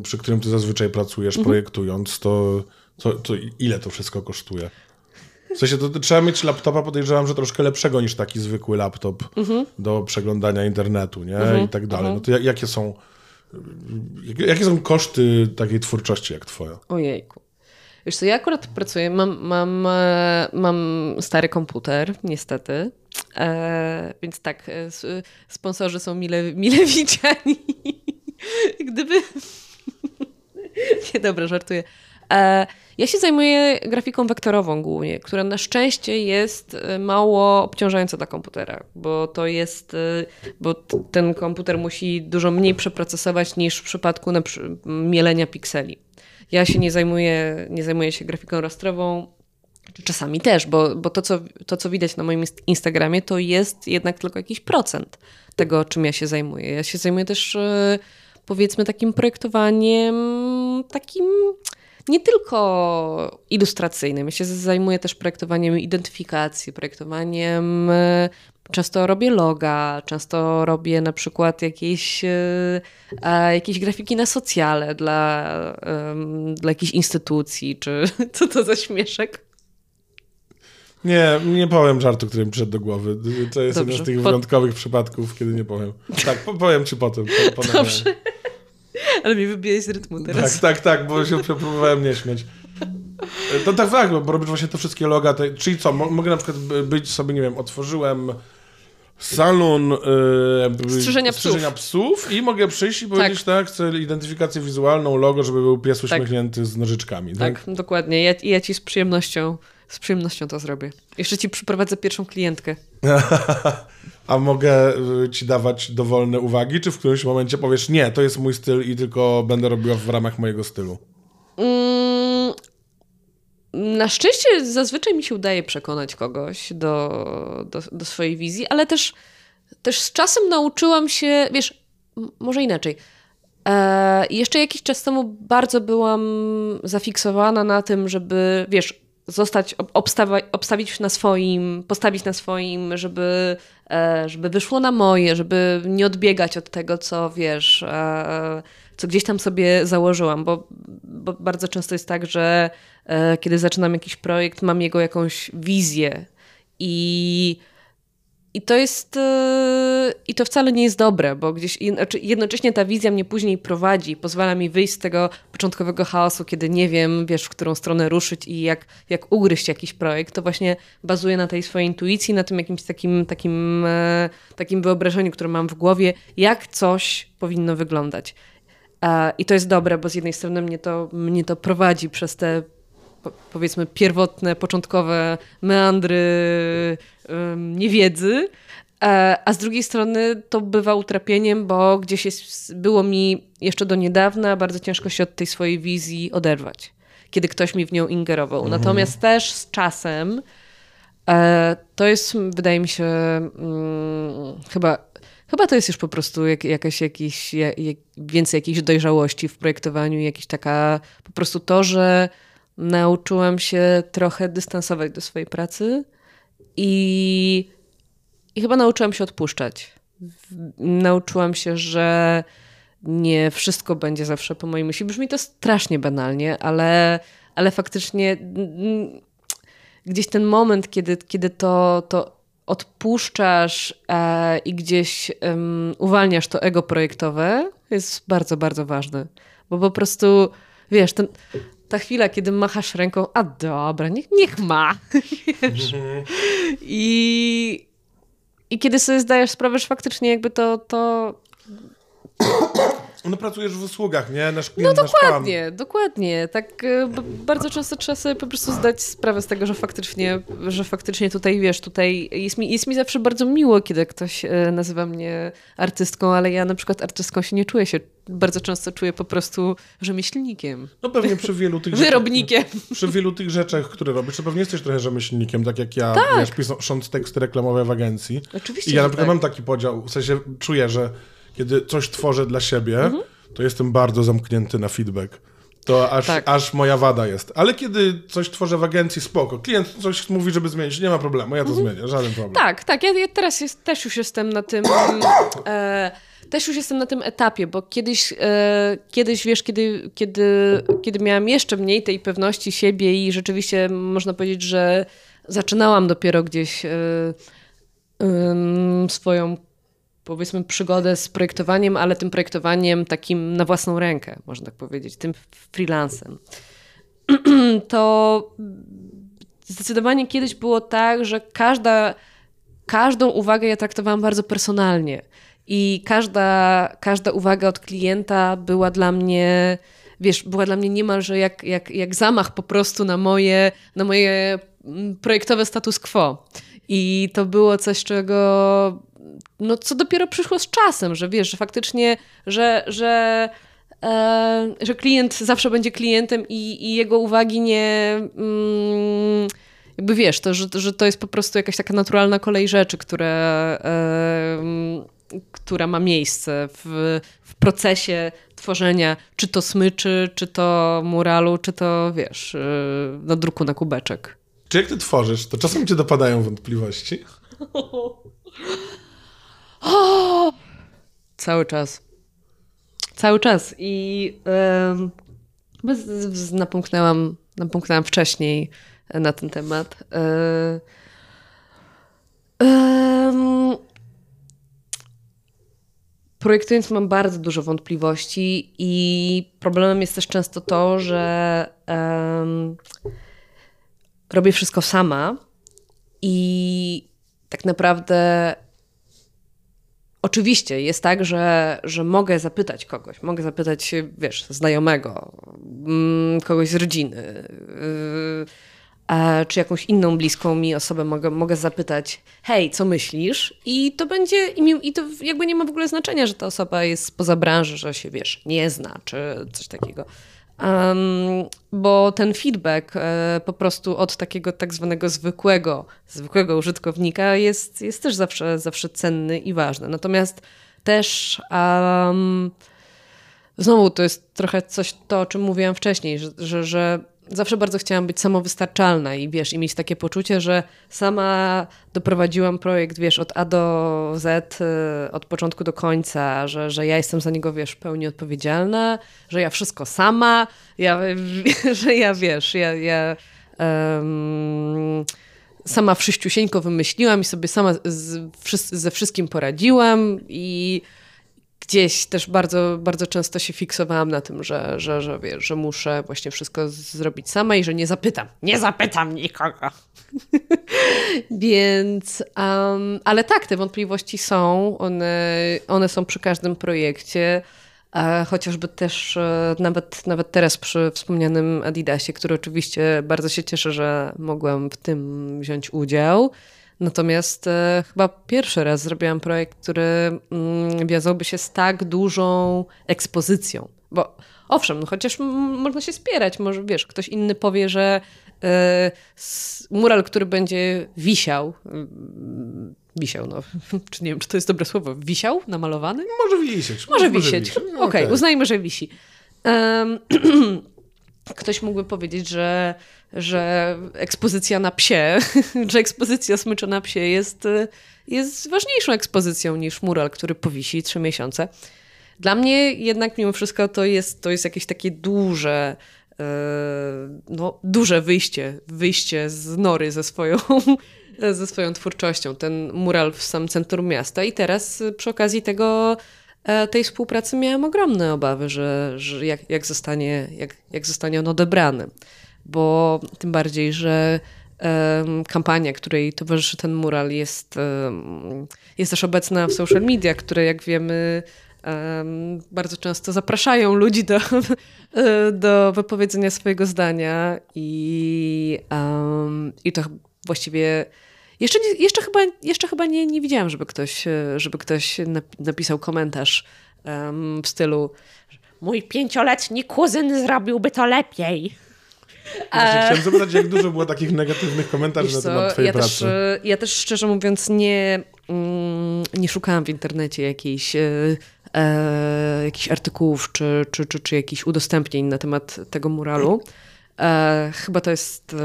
przy którym ty zazwyczaj pracujesz, mhm. projektując, to, to, to ile to wszystko kosztuje? W sensie to, to trzeba mieć laptopa, podejrzewam, że troszkę lepszego niż taki zwykły laptop do przeglądania internetu, nie? I tak dalej. No to jak, jakie są jakie, są koszty takiej twórczości jak twoja? Ojejku. Wiesz co, ja akurat pracuję, mam, mam, e, mam stary komputer, niestety. E, więc tak, e, s- sponsorzy są mile, mile widziani. Gdyby... Nie, dobra, żartuję. E, ja się zajmuję grafiką wektorową głównie, która na szczęście jest e, mało obciążająca dla komputera, bo to jest, e, bo ten komputer musi dużo mniej przeprocesować niż w przypadku na mielenia pikseli. Ja się nie zajmuję, nie zajmuję się grafiką rastrową, czasami też, bo, bo to, co, to, co widać na moim inst- Instagramie, to jest jednak tylko jakiś procent tego, czym ja się zajmuję. Ja się zajmuję też, powiedzmy, takim projektowaniem, takim nie tylko ilustracyjnym. Ja się zajmuję też projektowaniem identyfikacji, projektowaniem. e, Często robię loga, często robię na przykład jakieś, e, e, jakieś grafiki na socjale dla, dla jakichś instytucji, czy co to za śmieszek? Nie, nie powiem żartu, który mi przyszedł do głowy. To jest Dobrze. jeden z tych Po- wyjątkowych przypadków, kiedy nie powiem. Tak, po, powiem ci potem. Po, po Dobrze. Ale mi wybiłeś z rytmu teraz. Tak, tak, tak, bo się próbowałem nie śmiać. To tak, tak, bo robisz właśnie te wszystkie loga, te, czyli co, mo- mogę na przykład by- być sobie, nie wiem, otworzyłem salon e, Strzyżenia strzyżenia psów i mogę przyjść i powiedzieć, tak, chcę identyfikację wizualną, logo, żeby był pies uśmiechnięty z nożyczkami, tak? Tak, dokładnie. Ja, ja ci z przyjemnością, z przyjemnością to zrobię. Jeszcze ci przyprowadzę pierwszą klientkę. A mogę y, ci dawać dowolne uwagi, czy w którymś momencie powiesz, nie, to jest mój styl i tylko będę robiła w ramach mojego stylu? Mm, na szczęście zazwyczaj mi się udaje przekonać kogoś do, do, do swojej wizji, ale też, też z czasem nauczyłam się, wiesz, może inaczej. E, jeszcze jakiś czas temu bardzo byłam zafiksowana na tym, żeby, wiesz, zostać, ob- obstawa- obstawić na swoim, postawić na swoim, żeby, e, żeby wyszło na moje, żeby nie odbiegać od tego, co wiesz, e, co gdzieś tam sobie założyłam, bo, bo bardzo często jest tak, że e, kiedy zaczynam jakiś projekt, mam jego jakąś wizję i i to jest. e, I to wcale nie jest dobre, bo gdzieś znaczy jednocześnie ta wizja mnie później prowadzi, pozwala mi wyjść z tego początkowego chaosu, kiedy nie wiem, wiesz, w którą stronę ruszyć i jak, jak ugryźć jakiś projekt. To właśnie bazuje na tej swojej intuicji, na tym jakimś takim, takim, e, takim wyobrażeniu, które mam w głowie, jak coś powinno wyglądać. E, I to jest dobre, bo z jednej strony mnie to, mnie to prowadzi przez te powiedzmy pierwotne, początkowe meandry niewiedzy, e, a z drugiej strony to bywa utrapieniem, bo gdzieś jest, było mi jeszcze do niedawna bardzo ciężko się od tej swojej wizji oderwać, kiedy ktoś mi w nią ingerował. Natomiast też z czasem e, to jest, wydaje mi się, mm, chyba Chyba to jest już po prostu jak, jakaś, jakiś, jak, więcej jakiejś dojrzałości w projektowaniu, jakieś taka po prostu to, że nauczyłam się trochę dystansować do swojej pracy i, i chyba nauczyłam się odpuszczać. Nauczyłam się, że nie wszystko będzie zawsze po mojej myśli. Brzmi to strasznie banalnie, ale, ale faktycznie gdzieś ten moment, kiedy, kiedy to, to odpuszczasz e, i gdzieś em, uwalniasz to ego projektowe, jest bardzo, bardzo ważny. Bo po prostu, wiesz, ten, ta chwila, kiedy machasz ręką, a dobra, niech, niech ma. Wiesz? I, I kiedy sobie zdajesz sprawę, że faktycznie jakby to, to No pracujesz w usługach, nie? Nasz no klient, nasz pan. dokładnie, dokładnie. Tak b- bardzo często trzeba sobie po prostu zdać sprawę z tego, że faktycznie, że faktycznie tutaj, wiesz, tutaj jest mi, jest mi zawsze bardzo miło, kiedy ktoś e, nazywa mnie artystką, ale ja na przykład artystką się nie czuję się. Bardzo często czuję po prostu rzemieślnikiem, No pewnie przy wielu tych rzeczach- wyrobnikiem. Przy wielu tych rzeczach, które robisz, to pewnie jesteś trochę rzemieślnikiem, tak jak ja, wiesz, pisząc teksty reklamowe w agencji. Oczywiście, I ja na przykład tak. mam taki podział, w sensie czuję, że kiedy coś tworzę dla siebie, Mhm. to jestem bardzo zamknięty na feedback. To aż, Tak. aż moja wada jest. Ale kiedy coś tworzę w agencji, spoko. Klient coś mówi, żeby zmienić, nie ma problemu, ja to zmienię, żaden problem. Tak, tak. Ja, ja teraz jest, też już jestem na tym. E, też już jestem na tym etapie, bo kiedyś, e, kiedyś wiesz, kiedy, kiedy, kiedy miałam jeszcze mniej tej pewności siebie i rzeczywiście można powiedzieć, że zaczynałam dopiero gdzieś y, y, swoją powiedzmy przygodę z projektowaniem, ale tym projektowaniem takim na własną rękę, można tak powiedzieć, tym freelancem. to zdecydowanie kiedyś było tak, że każda, każdą uwagę ja traktowałam bardzo personalnie. I każda, każda uwaga od klienta była dla mnie, wiesz, była dla mnie niemalże jak, jak, jak zamach po prostu na moje, na moje mm, projektowe status quo. I to było coś, czego no co dopiero przyszło z czasem, że wiesz, że faktycznie, że, że, e, że klient zawsze będzie klientem i, i jego uwagi nie. Mm, jakby wiesz, to, że, że to jest po prostu jakaś taka naturalna kolej rzeczy, które, e, która ma miejsce w, w procesie tworzenia, czy to smyczy, czy to muralu, czy to wiesz, e, na druku na kubeczek. Czy jak ty tworzysz, to czasem cię dopadają wątpliwości? O! Cały czas. Cały czas. I um, napomknęłam, napomknęłam wcześniej na ten temat. Um, projektując mam bardzo dużo wątpliwości i problemem jest też często to, że um, robię wszystko sama i tak naprawdę Oczywiście jest tak, że, że mogę zapytać kogoś, mogę zapytać, wiesz, znajomego, mm, kogoś z rodziny, yy, czy jakąś inną bliską mi osobę mogę, mogę zapytać, hej, co myślisz? I to będzie, i to jakby nie ma w ogóle znaczenia, że ta osoba jest spoza branży, że się, wiesz, nie zna, czy coś takiego. Um, bo ten feedback e, po prostu od takiego tak zwanego zwykłego, zwykłego użytkownika jest, jest też zawsze, zawsze cenny i ważny. Natomiast też um, znowu to jest trochę coś to, o czym mówiłam wcześniej, że, że, że zawsze bardzo chciałam być samowystarczalna i wiesz, i mieć takie poczucie, że sama doprowadziłam projekt, wiesz, od A do Z, y, od początku do końca, że, że ja jestem za niego, wiesz, w pełni odpowiedzialna, że ja wszystko sama, ja, że ja, wiesz, ja, ja um, sama wszyściusieńko wymyśliłam i sobie sama z, ze wszystkim poradziłam i gdzieś też bardzo, bardzo często się fiksowałam na tym, że, że, że, wiesz, że muszę właśnie wszystko zrobić sama i że nie zapytam. Nie zapytam nikogo. Więc, um, ale tak, te wątpliwości są. One, one są przy każdym projekcie. Chociażby też e, nawet, nawet teraz przy wspomnianym Adidasie, który oczywiście bardzo się cieszę, że mogłam w tym wziąć udział. Natomiast e, chyba pierwszy raz zrobiłam projekt, który mm, wiązałby się z tak dużą ekspozycją. Bo owszem, no chociaż można się spierać, może wiesz, ktoś inny powie, że e, mural, który będzie wisiał, mm, wisiał, no, czy nie wiem, czy to jest dobre słowo, wisiał, namalowany? Może wisieć. Może, może wisieć. Okej, okay, okay. uznajmy, że wisi. Um, ktoś mógłby powiedzieć, że, że ekspozycja na psie, że ekspozycja smycza na psie jest, jest ważniejszą ekspozycją niż mural, który powisi trzy miesiące. Dla mnie jednak mimo wszystko to jest, to jest jakieś takie duże, e, no, duże wyjście, wyjście z nory ze swoją, ze swoją twórczością. Ten mural w samym centrum miasta i teraz przy okazji tego tej współpracy miałam ogromne obawy, że, że jak, jak, zostanie, jak, jak zostanie on odebrany. Bo tym bardziej, że kampania, której towarzyszy ten mural, jest, jest też obecna w social media, które jak wiemy bardzo często zapraszają ludzi do, do wypowiedzenia swojego zdania i, i to właściwie jeszcze, jeszcze chyba, jeszcze chyba nie, nie widziałam, żeby ktoś, e, żeby ktoś napisał komentarz um, w stylu mój pięcioletni kuzyn zrobiłby to lepiej. Właśnie, e, chciałem zapytać, jak dużo było takich negatywnych komentarzy na temat twojej ja pracy. Też, e, ja też szczerze mówiąc nie, mm, nie szukałam w internecie jakiejś, e, jakichś artykułów czy, czy, czy, czy jakichś udostępnień na temat tego muralu. E, chyba to jest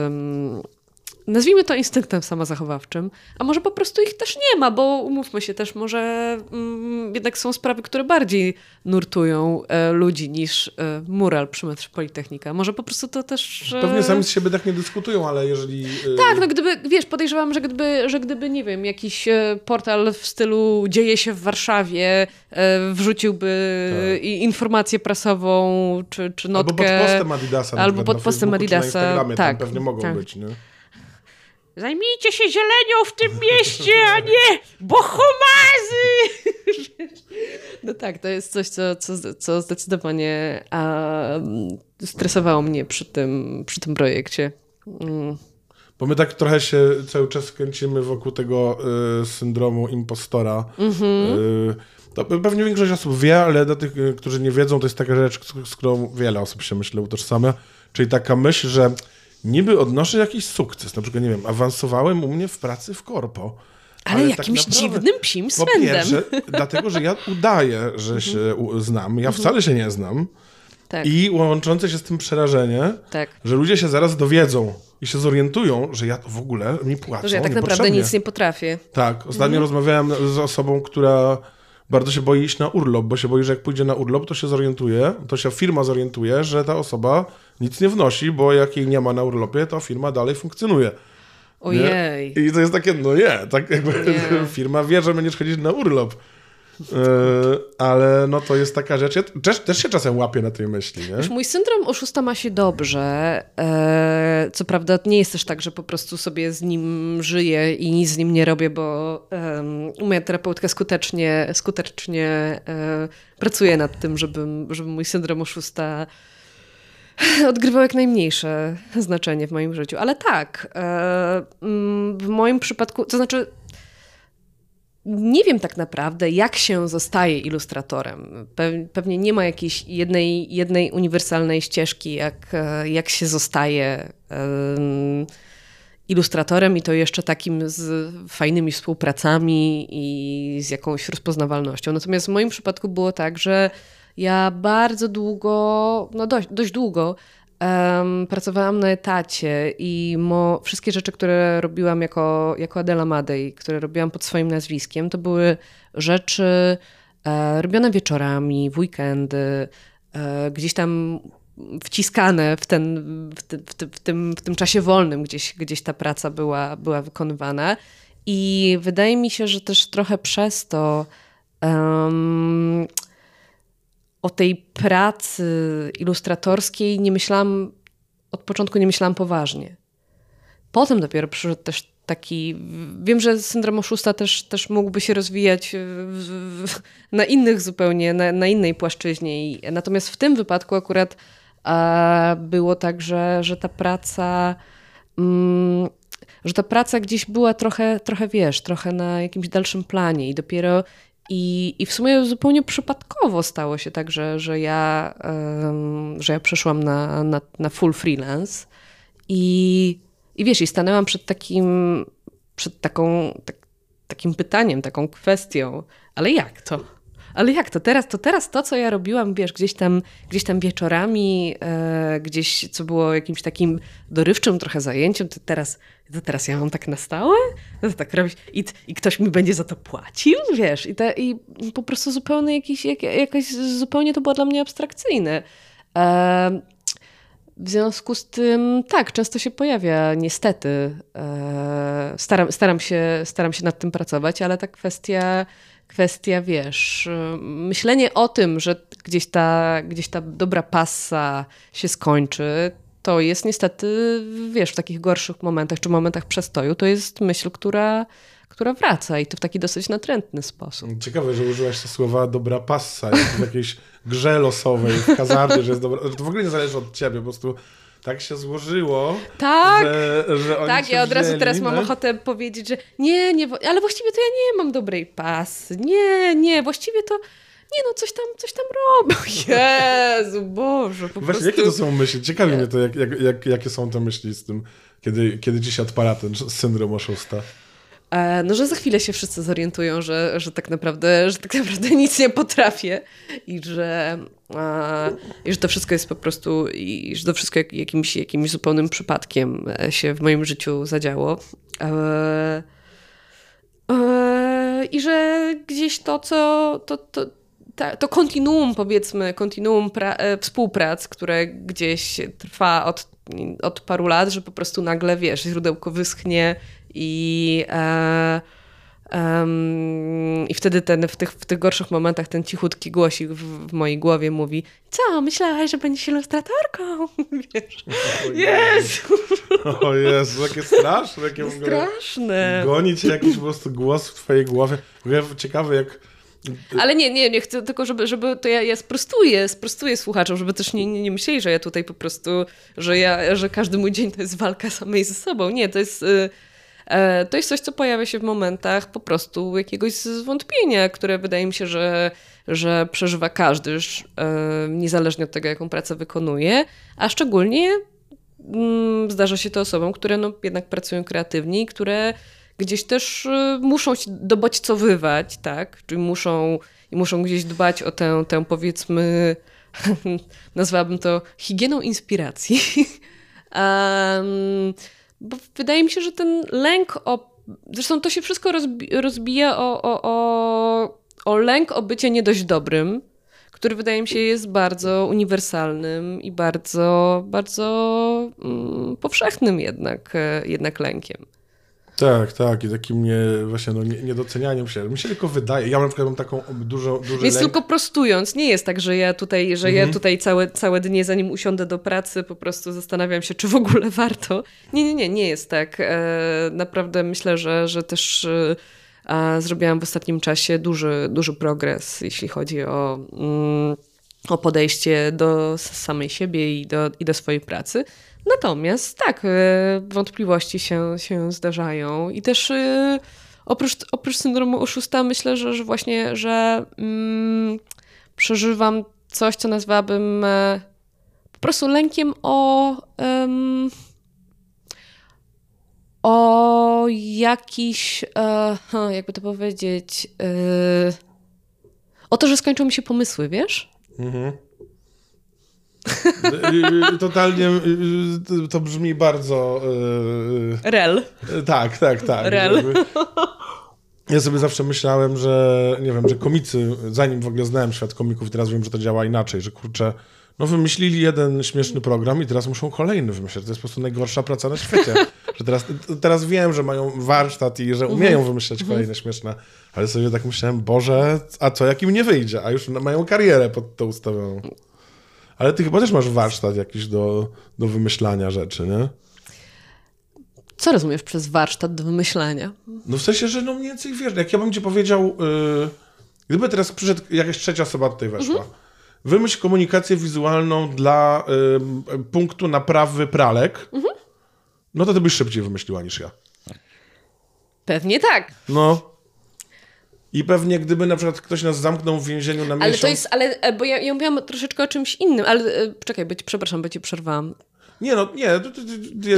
nazwijmy to instynktem samozachowawczym, a może po prostu ich też nie ma, bo umówmy się też, może mm, jednak są sprawy, które bardziej nurtują e, ludzi niż e, mural przy metrze Politechnika. Może po prostu to też... E... Pewnie sami z siebie tak nie dyskutują, ale jeżeli... E... Tak, no gdyby, wiesz, podejrzewam, że gdyby, że gdyby, nie wiem, jakiś e, portal w stylu dzieje się w Warszawie, e, wrzuciłby tak. informację prasową, czy, czy notkę... Albo pod postem Adidasa. Albo pod postem Adidasa, tak. pewnie mogą tak. być, nie? Zajmijcie się zielenią w tym mieście, a nie bohomazy! No tak, to jest coś, co, co, co zdecydowanie a, stresowało mnie przy tym, przy tym projekcie. Mm. Bo my tak trochę się cały czas kręcimy wokół tego y, syndromu impostora. Mm-hmm. Y, to pewnie większość osób wie, ale dla tych, y, którzy nie wiedzą, to jest taka rzecz, z którą wiele osób się myślę utożsamia. Czyli taka myśl, że niby odnoszę jakiś sukces. Na przykład, nie wiem, awansowałem u mnie w pracy w korpo. Ale, ale jakimś tak dziwnym psim swędem. Po pierwsze, dlatego, że ja udaję, że się znam. Ja wcale się nie znam. Tak. I łączące się z tym przerażenie, tak. że ludzie się zaraz dowiedzą i się zorientują, że ja w ogóle mi płacę. Że ja tak naprawdę nic nie potrafię. Tak. Ostatnio mhm. rozmawiałem z osobą, która bardzo się boi iść na urlop, bo się boi, że jak pójdzie na urlop, to się zorientuje, to się firma zorientuje, że ta osoba nic nie wnosi, bo jak jej nie ma na urlopie, to firma dalej funkcjonuje. Ojej. Nie? I to jest takie, no nie, tak jakby nie. firma wie, że będziesz chodzić na urlop. Yy, ale no to jest taka rzecz. Ja też, też się czasem łapię na tej myśli. Nie? Wiesz, mój syndrom oszusta ma się dobrze. E, co prawda nie jest też tak, że po prostu sobie z nim żyję i nic z nim nie robię, bo um, moja terapeutka skutecznie, skutecznie e, pracuje nad tym, żeby, żeby mój syndrom oszusta odgrywał jak najmniejsze znaczenie w moim życiu. Ale tak, e, mm, w moim przypadku, to znaczy nie wiem tak naprawdę, jak się zostaje ilustratorem. Pewnie nie ma jakiejś jednej, jednej uniwersalnej ścieżki, jak, e, jak się zostaje ilustratorem i to jeszcze takim z fajnymi współpracami i z jakąś rozpoznawalnością. Natomiast w moim przypadku było tak, że ja bardzo długo, no dość, dość długo, um, pracowałam na etacie i mo, wszystkie rzeczy, które robiłam jako, jako Adela Madej, które robiłam pod swoim nazwiskiem, to były rzeczy e, robione wieczorami, w weekendy, e, gdzieś tam wciskane w, ten, w, ty, w, ty, w, tym, w tym czasie wolnym, gdzieś, gdzieś ta praca była, była wykonywana. I wydaje mi się, że też trochę przez to um, o tej pracy ilustratorskiej nie myślałam, od początku nie myślałam poważnie. Potem dopiero przyszedł też taki. Wiem, że syndrom oszusta też, też mógłby się rozwijać w, w, na innych zupełnie, na, na, innej płaszczyźnie. Natomiast w tym wypadku akurat a, było tak, że, że ta praca. Mm, że ta praca gdzieś była trochę, trochę, wiesz, trochę na jakimś dalszym planie i dopiero i, I w sumie zupełnie przypadkowo stało się tak, że, że, ja, um, że ja przeszłam na, na, na full freelance i, i wiesz, i stanęłam przed takim, przed taką, tak, takim pytaniem, taką kwestią, ale jak to? Ale jak to teraz? To teraz to, co ja robiłam, wiesz, gdzieś tam, gdzieś tam wieczorami, e, gdzieś, co było jakimś takim dorywczym trochę zajęciem, to teraz, to teraz ja mam tak na stałe? No to tak robić i, i ktoś mi będzie za to płacił, wiesz? I, te, i po prostu zupełnie jakiś, jak, zupełnie to było dla mnie abstrakcyjne. E, w związku z tym, tak, często się pojawia, niestety. E, staram, staram, się, staram się nad tym pracować, ale ta kwestia kwestia, wiesz, myślenie o tym, że gdzieś ta, gdzieś ta dobra pasa się skończy, to jest niestety, wiesz, w takich gorszych momentach, czy momentach przestoju, to jest myśl, która, która wraca i to w taki dosyć natrętny sposób. Ciekawe, że użyłaś te słowa dobra passa, jak w jakiejś grze losowej, w hazardzie, że jest dobra. To w ogóle nie zależy od ciebie, po prostu tak się złożyło, tak, że, że oni Tak, ja od razu teraz mam tak? ochotę powiedzieć, że nie, nie, ale właściwie to ja nie mam dobrej pasy. Nie, nie, właściwie to nie no, coś tam, coś tam robią. Jezu, Boże, po Właśnie, prostu... jakie to są myśli? Ciekawi nie. mnie to, jak, jak, jak, jakie są te myśli z tym, kiedy, kiedy się odpala ten syndrom oszusta. E, no, że za chwilę się wszyscy zorientują, że, że, tak, naprawdę, że tak naprawdę nic nie potrafię i że, i że to wszystko jest po prostu, i że to wszystko jak, jakimś, jakimś zupełnym przypadkiem e, się w moim życiu zadziało. E, I że gdzieś to, co to, to, to kontinuum, powiedzmy, kontinuum współprac, które gdzieś trwa od, od paru lat, że po prostu nagle, wiesz, źródełko wyschnie i, e, um, i wtedy ten, w, tych, w tych gorszych momentach ten cichutki głosik w, w mojej głowie mówi co, myślałaś, że będziesz ilustratorką? Wiesz, Jezu! O Jezu, jakie straszne. Jakie straszne. Goni cię jakiś po prostu głos w twojej głowie. Ciekawe jak... Ale nie, nie, nie chcę tylko, żeby, żeby to ja, ja sprostuję, sprostuję słuchaczom, żeby też nie, nie, nie myśleli, że ja tutaj po prostu, że ja, że każdy mój dzień to jest walka samej ze sobą. Nie, to jest... Y to jest coś, co pojawia się w momentach po prostu jakiegoś zwątpienia, które wydaje mi się, że, że przeżywa każdy, e, niezależnie od tego, jaką pracę wykonuje, a szczególnie mm, zdarza się to osobom, które no, jednak pracują kreatywnie i które gdzieś też e, muszą się dobodźcowywać, tak? Czyli muszą, muszą gdzieś dbać o tę, tę powiedzmy, nazwałabym to higieną inspiracji. um, Bo wydaje mi się, że ten lęk o. Zresztą to się wszystko rozbi rozbija o, o, o, o lęk o bycie nie dość dobrym, który wydaje mi się jest bardzo uniwersalnym i bardzo, bardzo mm, powszechnym jednak, e, jednak lękiem. Tak, tak. I takim nie, właśnie no, niedocenianiem się. Mi się tylko wydaje, ja na przykład mam taką dużą, duży Więc lęk. tylko prostując, nie jest tak, że ja tutaj, że mhm. ja tutaj całe, całe dnie, zanim usiądę do pracy, po prostu zastanawiam się, czy w ogóle warto. Nie, nie, nie, nie jest tak. E, naprawdę myślę, że, że też e, zrobiłam w ostatnim czasie duży, duży progres, jeśli chodzi o... Mm, o podejście do samej siebie i do, i do swojej pracy. Natomiast tak, e, wątpliwości się, się zdarzają i też e, oprócz, oprócz syndromu oszusta myślę, że, że właśnie, że mm, przeżywam coś, co nazwałabym e, po prostu lękiem o um, o jakiś, jakby to powiedzieć, o to, że skończą mi się pomysły, wiesz? Mhm. Y, y, totalnie y, to brzmi bardzo. Rel. Tak, tak, tak. Rel. Ja sobie zawsze myślałem, że nie wiem, że komicy, zanim w ogóle znałem świat komików, teraz wiem, że to działa inaczej, że kurczę, no wymyślili jeden śmieszny program i teraz muszą kolejny wymyślać. To jest po prostu najgorsza praca na świecie. że teraz, teraz wiem, że mają warsztat i że umieją mhm. wymyślać mhm. kolejne śmieszne, ale sobie tak myślałem, Boże, a co jak im nie wyjdzie? A już mają karierę pod to ustawioną. Ale ty chyba też masz warsztat jakiś do, do wymyślania rzeczy, nie? Co rozumiesz przez warsztat do wymyślania? No w sensie, że no mniej więcej wiesz, jak ja bym ci powiedział, yy, gdyby teraz przyszedł jakaś trzecia osoba tutaj weszła, mhm. wymyśl komunikację wizualną dla yy, punktu naprawy pralek, mhm. no to ty byś szybciej wymyśliła niż ja. Pewnie tak. No, i pewnie gdyby na przykład ktoś nas zamknął w więzieniu na miesiąc... Ale to jest, ale, e, bo ja, ja mówiłam troszeczkę o czymś innym, ale e, czekaj, być, przepraszam, bo cię przerwałam. Nie no, nie. To,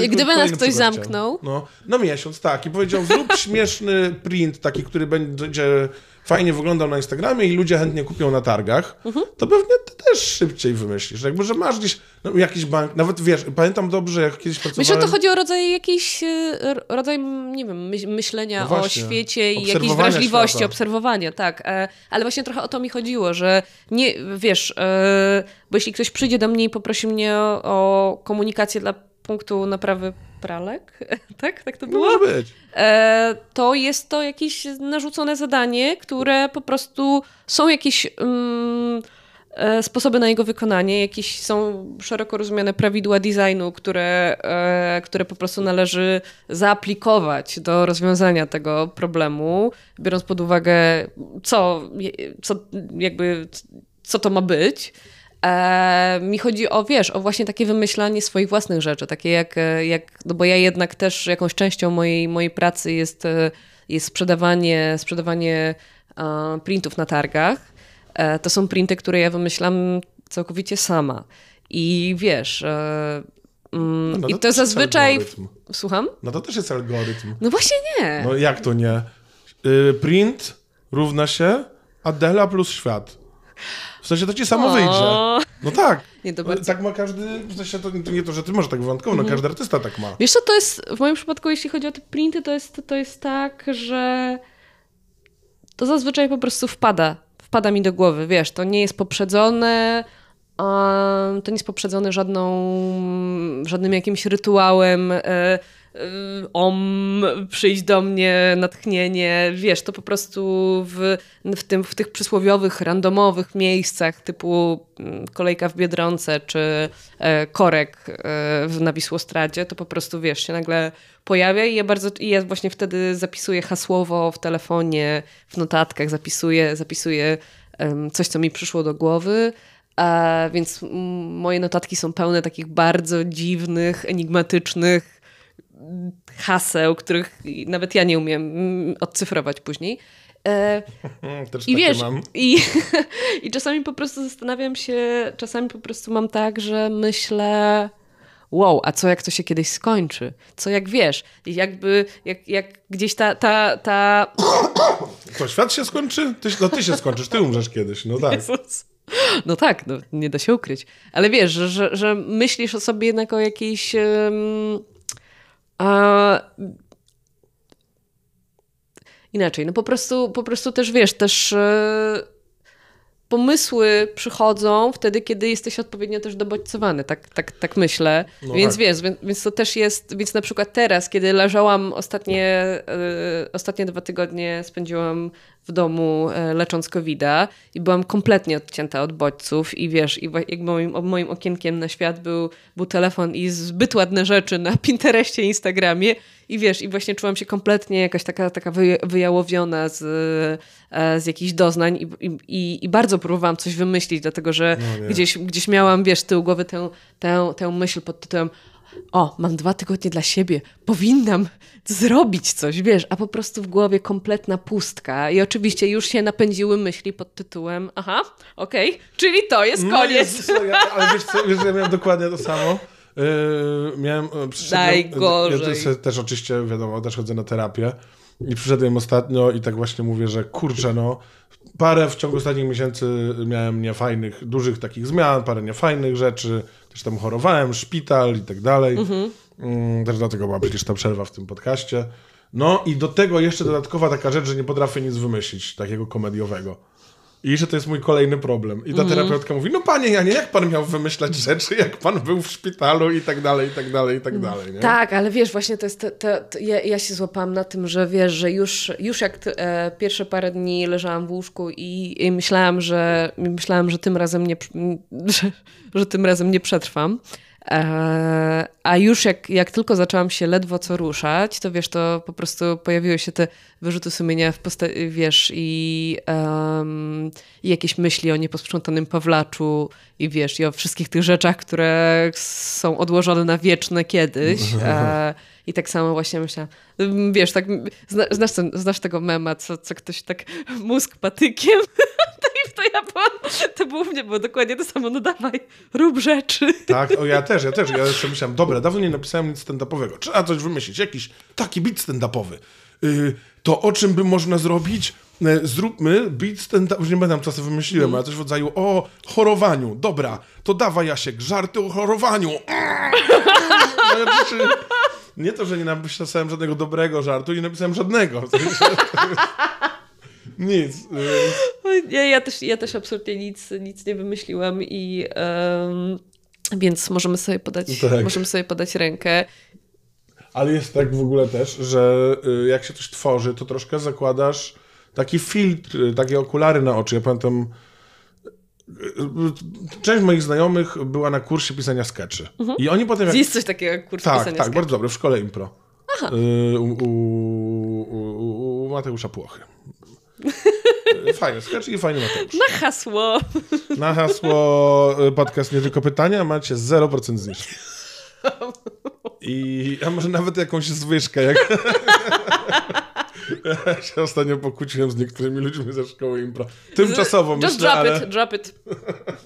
Gdyby nas ktoś zamknął. No, na miesiąc, tak. I powiedział, zrób śmieszny print taki, który będzie fajnie wyglądał na Instagramie i ludzie chętnie kupią na targach, mhm. to pewnie ty też szybciej wymyślisz. Jakby, że masz gdzieś no, jakiś bank, nawet wiesz, pamiętam dobrze, jak kiedyś pracowałem... Myślę, że to chodzi o rodzaj jakiś, e, rodzaj, nie wiem, myślenia no właśnie, o świecie i jakiejś wrażliwości, świata. obserwowania, tak. E, ale właśnie trochę o to mi chodziło, że nie, wiesz, e, bo jeśli ktoś przyjdzie do mnie i poprosi mnie o, o komunikację dla punktu naprawy pralek, tak? Tak to było? Może być. E, to jest to jakieś narzucone zadanie, które po prostu są jakieś um, sposoby na jego wykonanie, jakieś są szeroko rozumiane prawidła designu, które, e, które po prostu należy zaaplikować do rozwiązania tego problemu, biorąc pod uwagę, co, co jakby co to ma być. E, mi chodzi o, wiesz, o właśnie takie wymyślanie swoich własnych rzeczy, takie jak, e, jak no bo ja jednak też jakąś częścią mojej, mojej pracy jest, e, jest sprzedawanie, sprzedawanie e, printów na targach. E, to są printy, które ja wymyślam całkowicie sama. I wiesz, e, Mm, No, I to to też jest zazwyczaj... algorytm. Słucham? No to też jest algorytm. No właśnie nie. No jak to nie? Y, print równa się Adela plus świat. W sensie to ci samo O. wyjdzie. No tak. Nie, to bardzo- Tak ma każdy, w sensie to, to nie to, że ty może tak wyjątkowo, Mhm. no każdy artysta tak ma. Wiesz co, to jest, w moim przypadku, jeśli chodzi o te printy, to jest, to jest tak, że to zazwyczaj po prostu wpada, wpada mi do głowy, wiesz, to nie jest poprzedzone, um, to nie jest poprzedzone żadną, żadnym jakimś rytuałem, e, om, przyjść do mnie, natchnienie, wiesz, to po prostu w, w, tym, w tych przysłowiowych, randomowych miejscach typu mm, kolejka w Biedronce czy e, korek e, w, na Wisłostradzie, to po prostu, wiesz, się nagle pojawia i ja bardzo, i ja właśnie wtedy zapisuję hasłowo w telefonie, w notatkach zapisuję, zapisuję coś, co mi przyszło do głowy, a więc moje notatki są pełne takich bardzo dziwnych, enigmatycznych haseł, których nawet ja nie umiem mm, odcyfrować później. E, Też I wiesz, mam. i, i czasami po prostu zastanawiam się, czasami po prostu mam tak, że myślę, wow, a co jak to się kiedyś skończy? Co jak wiesz? Jakby, jak, jak gdzieś ta, ta, ta... To świat się skończy? Ty, no ty się skończysz, ty umrzesz kiedyś, no tak. Jezus. No tak, no, nie da się ukryć. Ale wiesz, że, że, myślisz o sobie jednak o jakiejś... em, a, inaczej, no po prostu, po prostu też wiesz, też e, pomysły przychodzą wtedy, kiedy jesteś odpowiednio też dobodźcowany, tak, tak, tak myślę. No więc tak. wiesz, więc, więc to też jest, więc na przykład teraz, kiedy leżałam ostatnie, e, ostatnie dwa tygodnie spędziłam w domu e, lecząc covid i byłam kompletnie odcięta od bodźców i wiesz, i jak moim, moim okienkiem na świat był, był telefon i zbyt ładne rzeczy na Pinterestie, Instagramie. I wiesz, i właśnie czułam się kompletnie jakaś taka, taka wyja- wyjałowiona z, e, z jakichś doznań i, i- i, bardzo próbowałam coś wymyślić, dlatego że No gdzieś, gdzieś miałam, wiesz, z tyłu głowy tę, tę, tę myśl pod tytułem o, mam dwa tygodnie dla siebie, powinnam zrobić coś, wiesz, a po prostu w głowie kompletna pustka i oczywiście już się napędziły myśli pod tytułem aha, okej, czyli to jest No koniec. Jezus, ja, ale wiesz co, wiesz, że ja miałem dokładnie to samo. Yy, miałem, przyszedłem- Najgorzej. Ja też, też oczywiście, wiadomo, też chodzę na terapię i przyszedłem ostatnio i tak właśnie mówię, że kurczę, no parę w ciągu ostatnich miesięcy miałem niefajnych, dużych takich zmian, parę niefajnych rzeczy, też tam chorowałem, szpital i tak dalej. Mm, Też dlatego była przecież ta przerwa w tym podcaście. No i do tego jeszcze dodatkowa taka rzecz, że nie potrafię nic wymyślić takiego komediowego. I że to jest mój kolejny problem. I ta Mhm. terapeutka mówi, no panie Janie, jak pan miał wymyślać rzeczy, jak pan był w szpitalu i tak dalej, i tak dalej, i tak dalej, nie? Tak, ale wiesz, właśnie to jest. To, to, to ja, ja się złapałam na tym, że wiesz, że już, już jak e, pierwsze parę dni leżałam w łóżku i, i myślałam, że myślałam, że tym razem nie, że, że tym razem nie przetrwam. E, a już jak, jak tylko zaczęłam się ledwo co ruszać, to wiesz, to po prostu pojawiły się te wyrzuty sumienia w postaci, wiesz, i, em, i jakieś myśli o nieposprzątanym Pawlaczu i wiesz, i o wszystkich tych rzeczach, które są odłożone na wieczne kiedyś. E, I tak samo właśnie myślałam, mm, wiesz, tak, zna, znasz, ten, znasz tego mema, co, co ktoś tak mózg patykiem to i to ja byłam, to było mnie było dokładnie to samo, no dawaj, rób rzeczy. Tak, o ja też, ja też. Ja jeszcze myślałem, dobra, dawno nie napisałem nic stand-upowego. Trzeba coś wymyślić, jakiś taki beat stand-upowy. Yy, to o czym by można zrobić? E, Zróbmy beat stand-up, już nie co sobie wymyśliłem, ale coś w rodzaju o chorowaniu. Dobra, to dawaj Jasiek, żarty o chorowaniu. Ja nie to, że nie napisałem żadnego dobrego żartu, nie napisałem żadnego. Nic. Yy, Nie, ja też, ja też absolutnie nic, nic nie wymyśliłam i em, więc możemy sobie podać, Tak. możemy sobie podać rękę. Ale jest tak w ogóle też, że y, jak się coś tworzy, to troszkę zakładasz taki filtr, y, takie okulary na oczy. Ja pamiętam, y, część moich znajomych była na kursie pisania skeczy. I oni potem... Jak... Jest coś takiego jak kurs Tak, pisania tak, sketchu. bardzo dobry, w szkole impro. Y, U, u, u, u Mateusza Płochy. Fajny sketch i fajny Mateusz. Na hasło. Na hasło podcast nie tylko pytania macie 0% zniżki. I a może nawet jakąś zwyżkę. Jak... Ja się ostatnio pokłóciłem z niektórymi ludźmi ze szkoły impro. Tymczasowo Just myślę, drop ale, it, drop it.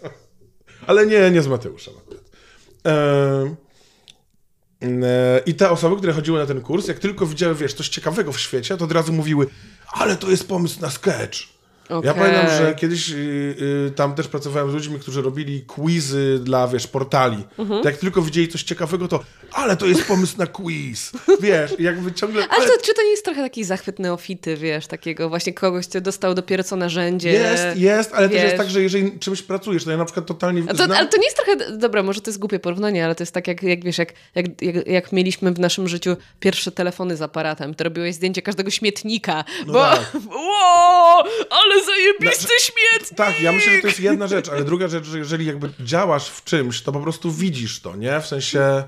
ale nie, nie z Mateuszem akurat. Ehm, E, I te osoby, które chodziły na ten kurs, jak tylko widziały, wiesz, coś ciekawego w świecie, to od razu mówiły, ale to jest pomysł na sketch. Ja Okej. pamiętam, że kiedyś y, y, tam też pracowałem z ludźmi, którzy robili quizy dla, wiesz, portali. Mhm. To jak tylko widzieli coś ciekawego, to ale to jest pomysł na quiz. Wiesz, jakby ciągle... Ale to, czy to nie jest trochę taki zachwyt neofity, wiesz, takiego właśnie kogoś, kto dostał dopiero co narzędzie? Jest, jest, ale też wiesz. jest tak, że jeżeli czymś pracujesz, to ja na przykład totalnie to, znam... ale to nie jest trochę, dobra, może to jest głupie porównanie, ale to jest tak jak, jak wiesz, jak, jak, jak, jak mieliśmy w naszym życiu pierwsze telefony z aparatem, to robiłeś zdjęcie każdego śmietnika, No bo tak. Ło, ale zajebisty Znaczy- śmietnik! Tak, ja myślę, że to jest jedna rzecz, ale druga rzecz, że jeżeli jakby działasz w czymś, to po prostu widzisz to, nie? W sensie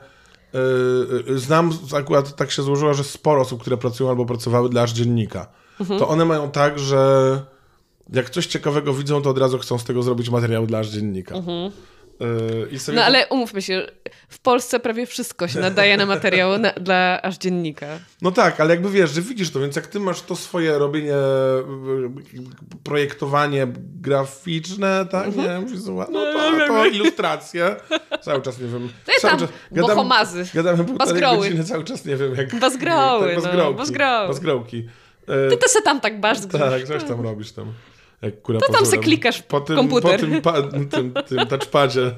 yy, znam, akurat tak się złożyło, że sporo osób, które pracują albo pracowały dla aż dziennika, Mhm. to one mają tak, że jak coś ciekawego widzą, to od razu chcą z tego zrobić materiał dla aż dziennika. Yy, Mhm. No ale umówmy się, w Polsce prawie wszystko się nadaje na materiał na, dla aż dziennika. No tak, ale jakby wiesz, że widzisz to, więc jak ty masz to swoje robienie, projektowanie graficzne, tak, nie wiem, no to, to ilustracje, cały czas nie wiem. Jest cały tam czas, bohomazy, gadamy półtorej godziny, cały czas nie wiem jak... Bazgroły, tak, no, bazgrołki, bazgroły. Bazgrołki. Ty to se tam tak basz Tak, coś tam robisz tam. Jak kura To tam se klikasz po tym, komputer. Po tym, pa, tym, tym touchpadzie.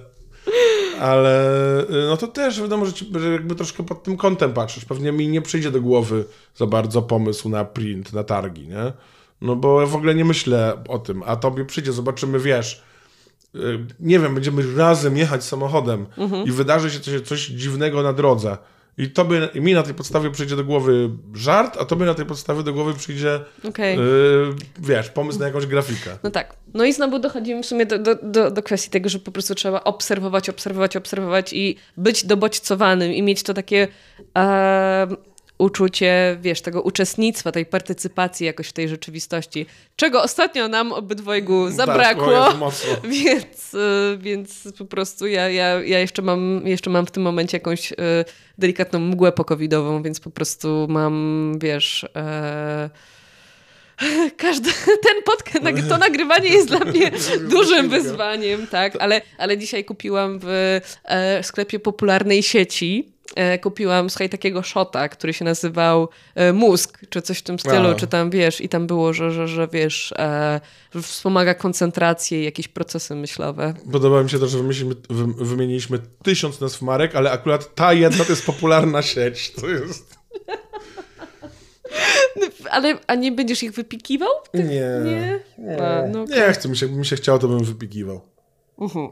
Ale y, no to też wiadomo, że, ci, że jakby troszkę pod tym kątem patrzysz. Pewnie mi nie przyjdzie do głowy za bardzo pomysł na print, na targi, nie? No bo ja w ogóle nie myślę o tym, a tobie przyjdzie, zobaczymy, wiesz, y, nie wiem, będziemy razem jechać samochodem Mhm. i wydarzy się coś, coś dziwnego na drodze. I tobie, i mi na tej podstawie przyjdzie do głowy żart, a tobie na tej podstawie do głowy przyjdzie, Okej. yy, wiesz, pomysł na jakąś grafikę. No tak. No i znowu dochodzimy w sumie do, do, do, do kwestii tego, że po prostu trzeba obserwować, obserwować, obserwować i być dobodźcowanym i mieć to takie e, uczucie, wiesz, tego uczestnictwa, tej partycypacji jakoś w tej rzeczywistości, czego ostatnio nam obydwojgu zabrakło. Tak. Więc, y, więc po prostu ja, ja, ja jeszcze, mam, jeszcze mam w tym momencie jakąś y, delikatną mgłę pokowidową, więc po prostu mam, wiesz... E, każdy, ten podcast, to nagrywanie jest dla mnie dużym wyzwaniem, tak, ale, ale dzisiaj kupiłam w e, sklepie popularnej sieci, kupiłam, słuchaj, takiego shota, który się nazywał e, Mózg, czy coś w tym stylu, A. czy tam, wiesz, i tam było, że, że, że wiesz, e, że wspomaga koncentrację i jakieś procesy myślowe. Podoba mi się to, że wymieniliśmy tysiąc nazw marek, ale akurat ta jedna to jest popularna sieć. To jest... Ale, a nie będziesz ich wypikiwał? Nie. Nie? A, no, Nie chcę, mi się, mi się chciało, to bym wypikiwał. Mhm.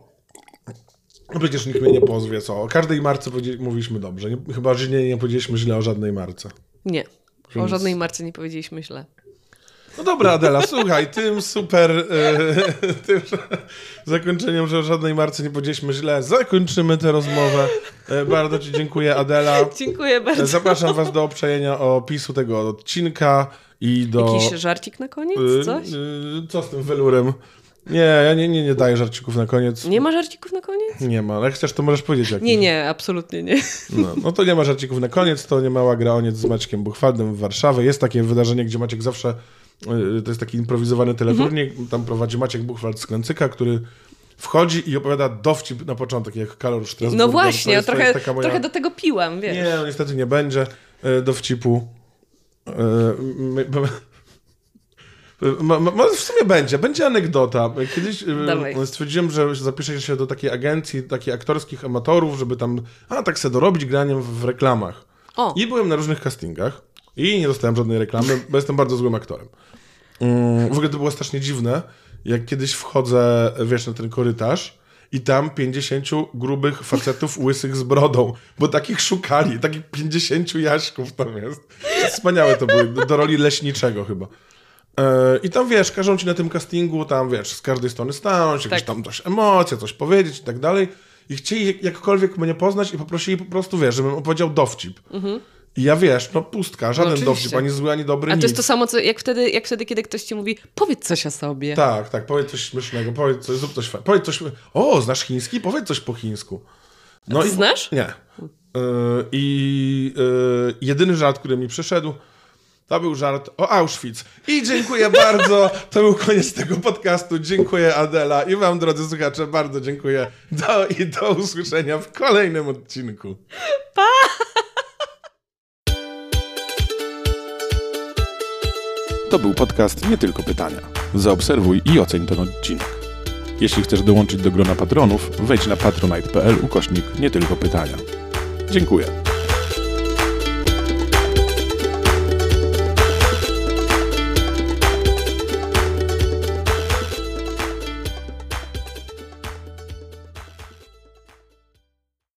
No przecież nikt mnie nie pozwie, co? O każdej marce mówiliśmy dobrze. Nie, chyba, że nie, nie powiedzieliśmy źle o żadnej marce. nie. O Więc- żadnej marce nie powiedzieliśmy źle. No dobra, Adela, słuchaj, tym super e, tym zakończeniem, że o żadnej marce nie powiedzieliśmy źle, zakończymy tę rozmowę. E, bardzo Ci dziękuję, Adela. Dziękuję bardzo. Zapraszam Was do przejęcia opisu tego odcinka i do... Jakiś żarcik na koniec? Y, Coś? co z tym welurem? Nie, ja nie, nie, nie daję żarcików na koniec. Nie ma żarcików na koniec? Nie ma, ale jak chcesz, to możesz powiedzieć jak. Nie, nie, absolutnie nie. No, no to nie ma żarcików na koniec, to nie mała gra oniec z Maćkiem Buchwaldem w Warszawie. Jest takie wydarzenie, gdzie Maciek zawsze, y, to jest taki improwizowany teleturniej, Mhm. tam prowadzi Maciek Buchwald z Klęcyka, który wchodzi i opowiada dowcip na początek, jak Kalor Strasburger. No właśnie, jest, trochę, moja... trochę do tego piłam, wiesz. Nie, no niestety nie będzie e, dowcipu. Ma, ma, w sumie będzie, będzie anegdota. Kiedyś e, Dawaj. stwierdziłem, że zapiszę się do takiej agencji, takich aktorskich amatorów, żeby tam, a tak se dorobić graniem w, reklamach. O, I byłem na różnych castingach i nie dostałem żadnej reklamy, bo jestem bardzo złym aktorem. Mm, W ogóle to było strasznie dziwne, jak kiedyś wchodzę, wiesz, na ten korytarz i tam 50 grubych facetów łysych z brodą, bo takich szukali, takich 50 jaśków tam jest. Wspaniałe to były, do roli leśniczego chyba. E, I tam wiesz, każą ci na tym castingu, tam wiesz, z każdej strony stanąć, jakieś Tak. tam coś emocje, coś powiedzieć i tak dalej. I chcieli jak- jakkolwiek mnie poznać i poprosili po prostu, wiesz, żebym opowiedział dowcip. I ja wiesz, no pustka, żaden Mhm. oczywiście. dowcip, ani zły, ani dobry, a to nic. jest to samo, co jak wtedy, jak wtedy, kiedy ktoś ci mówi, powiedz coś o sobie. Tak, tak, powiedz coś śmiesznego, powiedz coś, zrób coś powiedz coś, o, znasz chiński? Powiedz coś po chińsku. No znasz? Nie. Yy, I yy, jedyny żart, który mi przyszedł, To był żart o Auschwitz. I dziękuję bardzo. To był koniec tego podcastu. Dziękuję Adela i wam, drodzy słuchacze, bardzo dziękuję. Do, I do usłyszenia w kolejnym odcinku. To był podcast Nie Tylko Pytania. Zaobserwuj i oceń ten odcinek. Jeśli chcesz dołączyć do grona patronów, wejdź na patronite.pl ukośnik Nie Tylko Pytania. Dziękuję.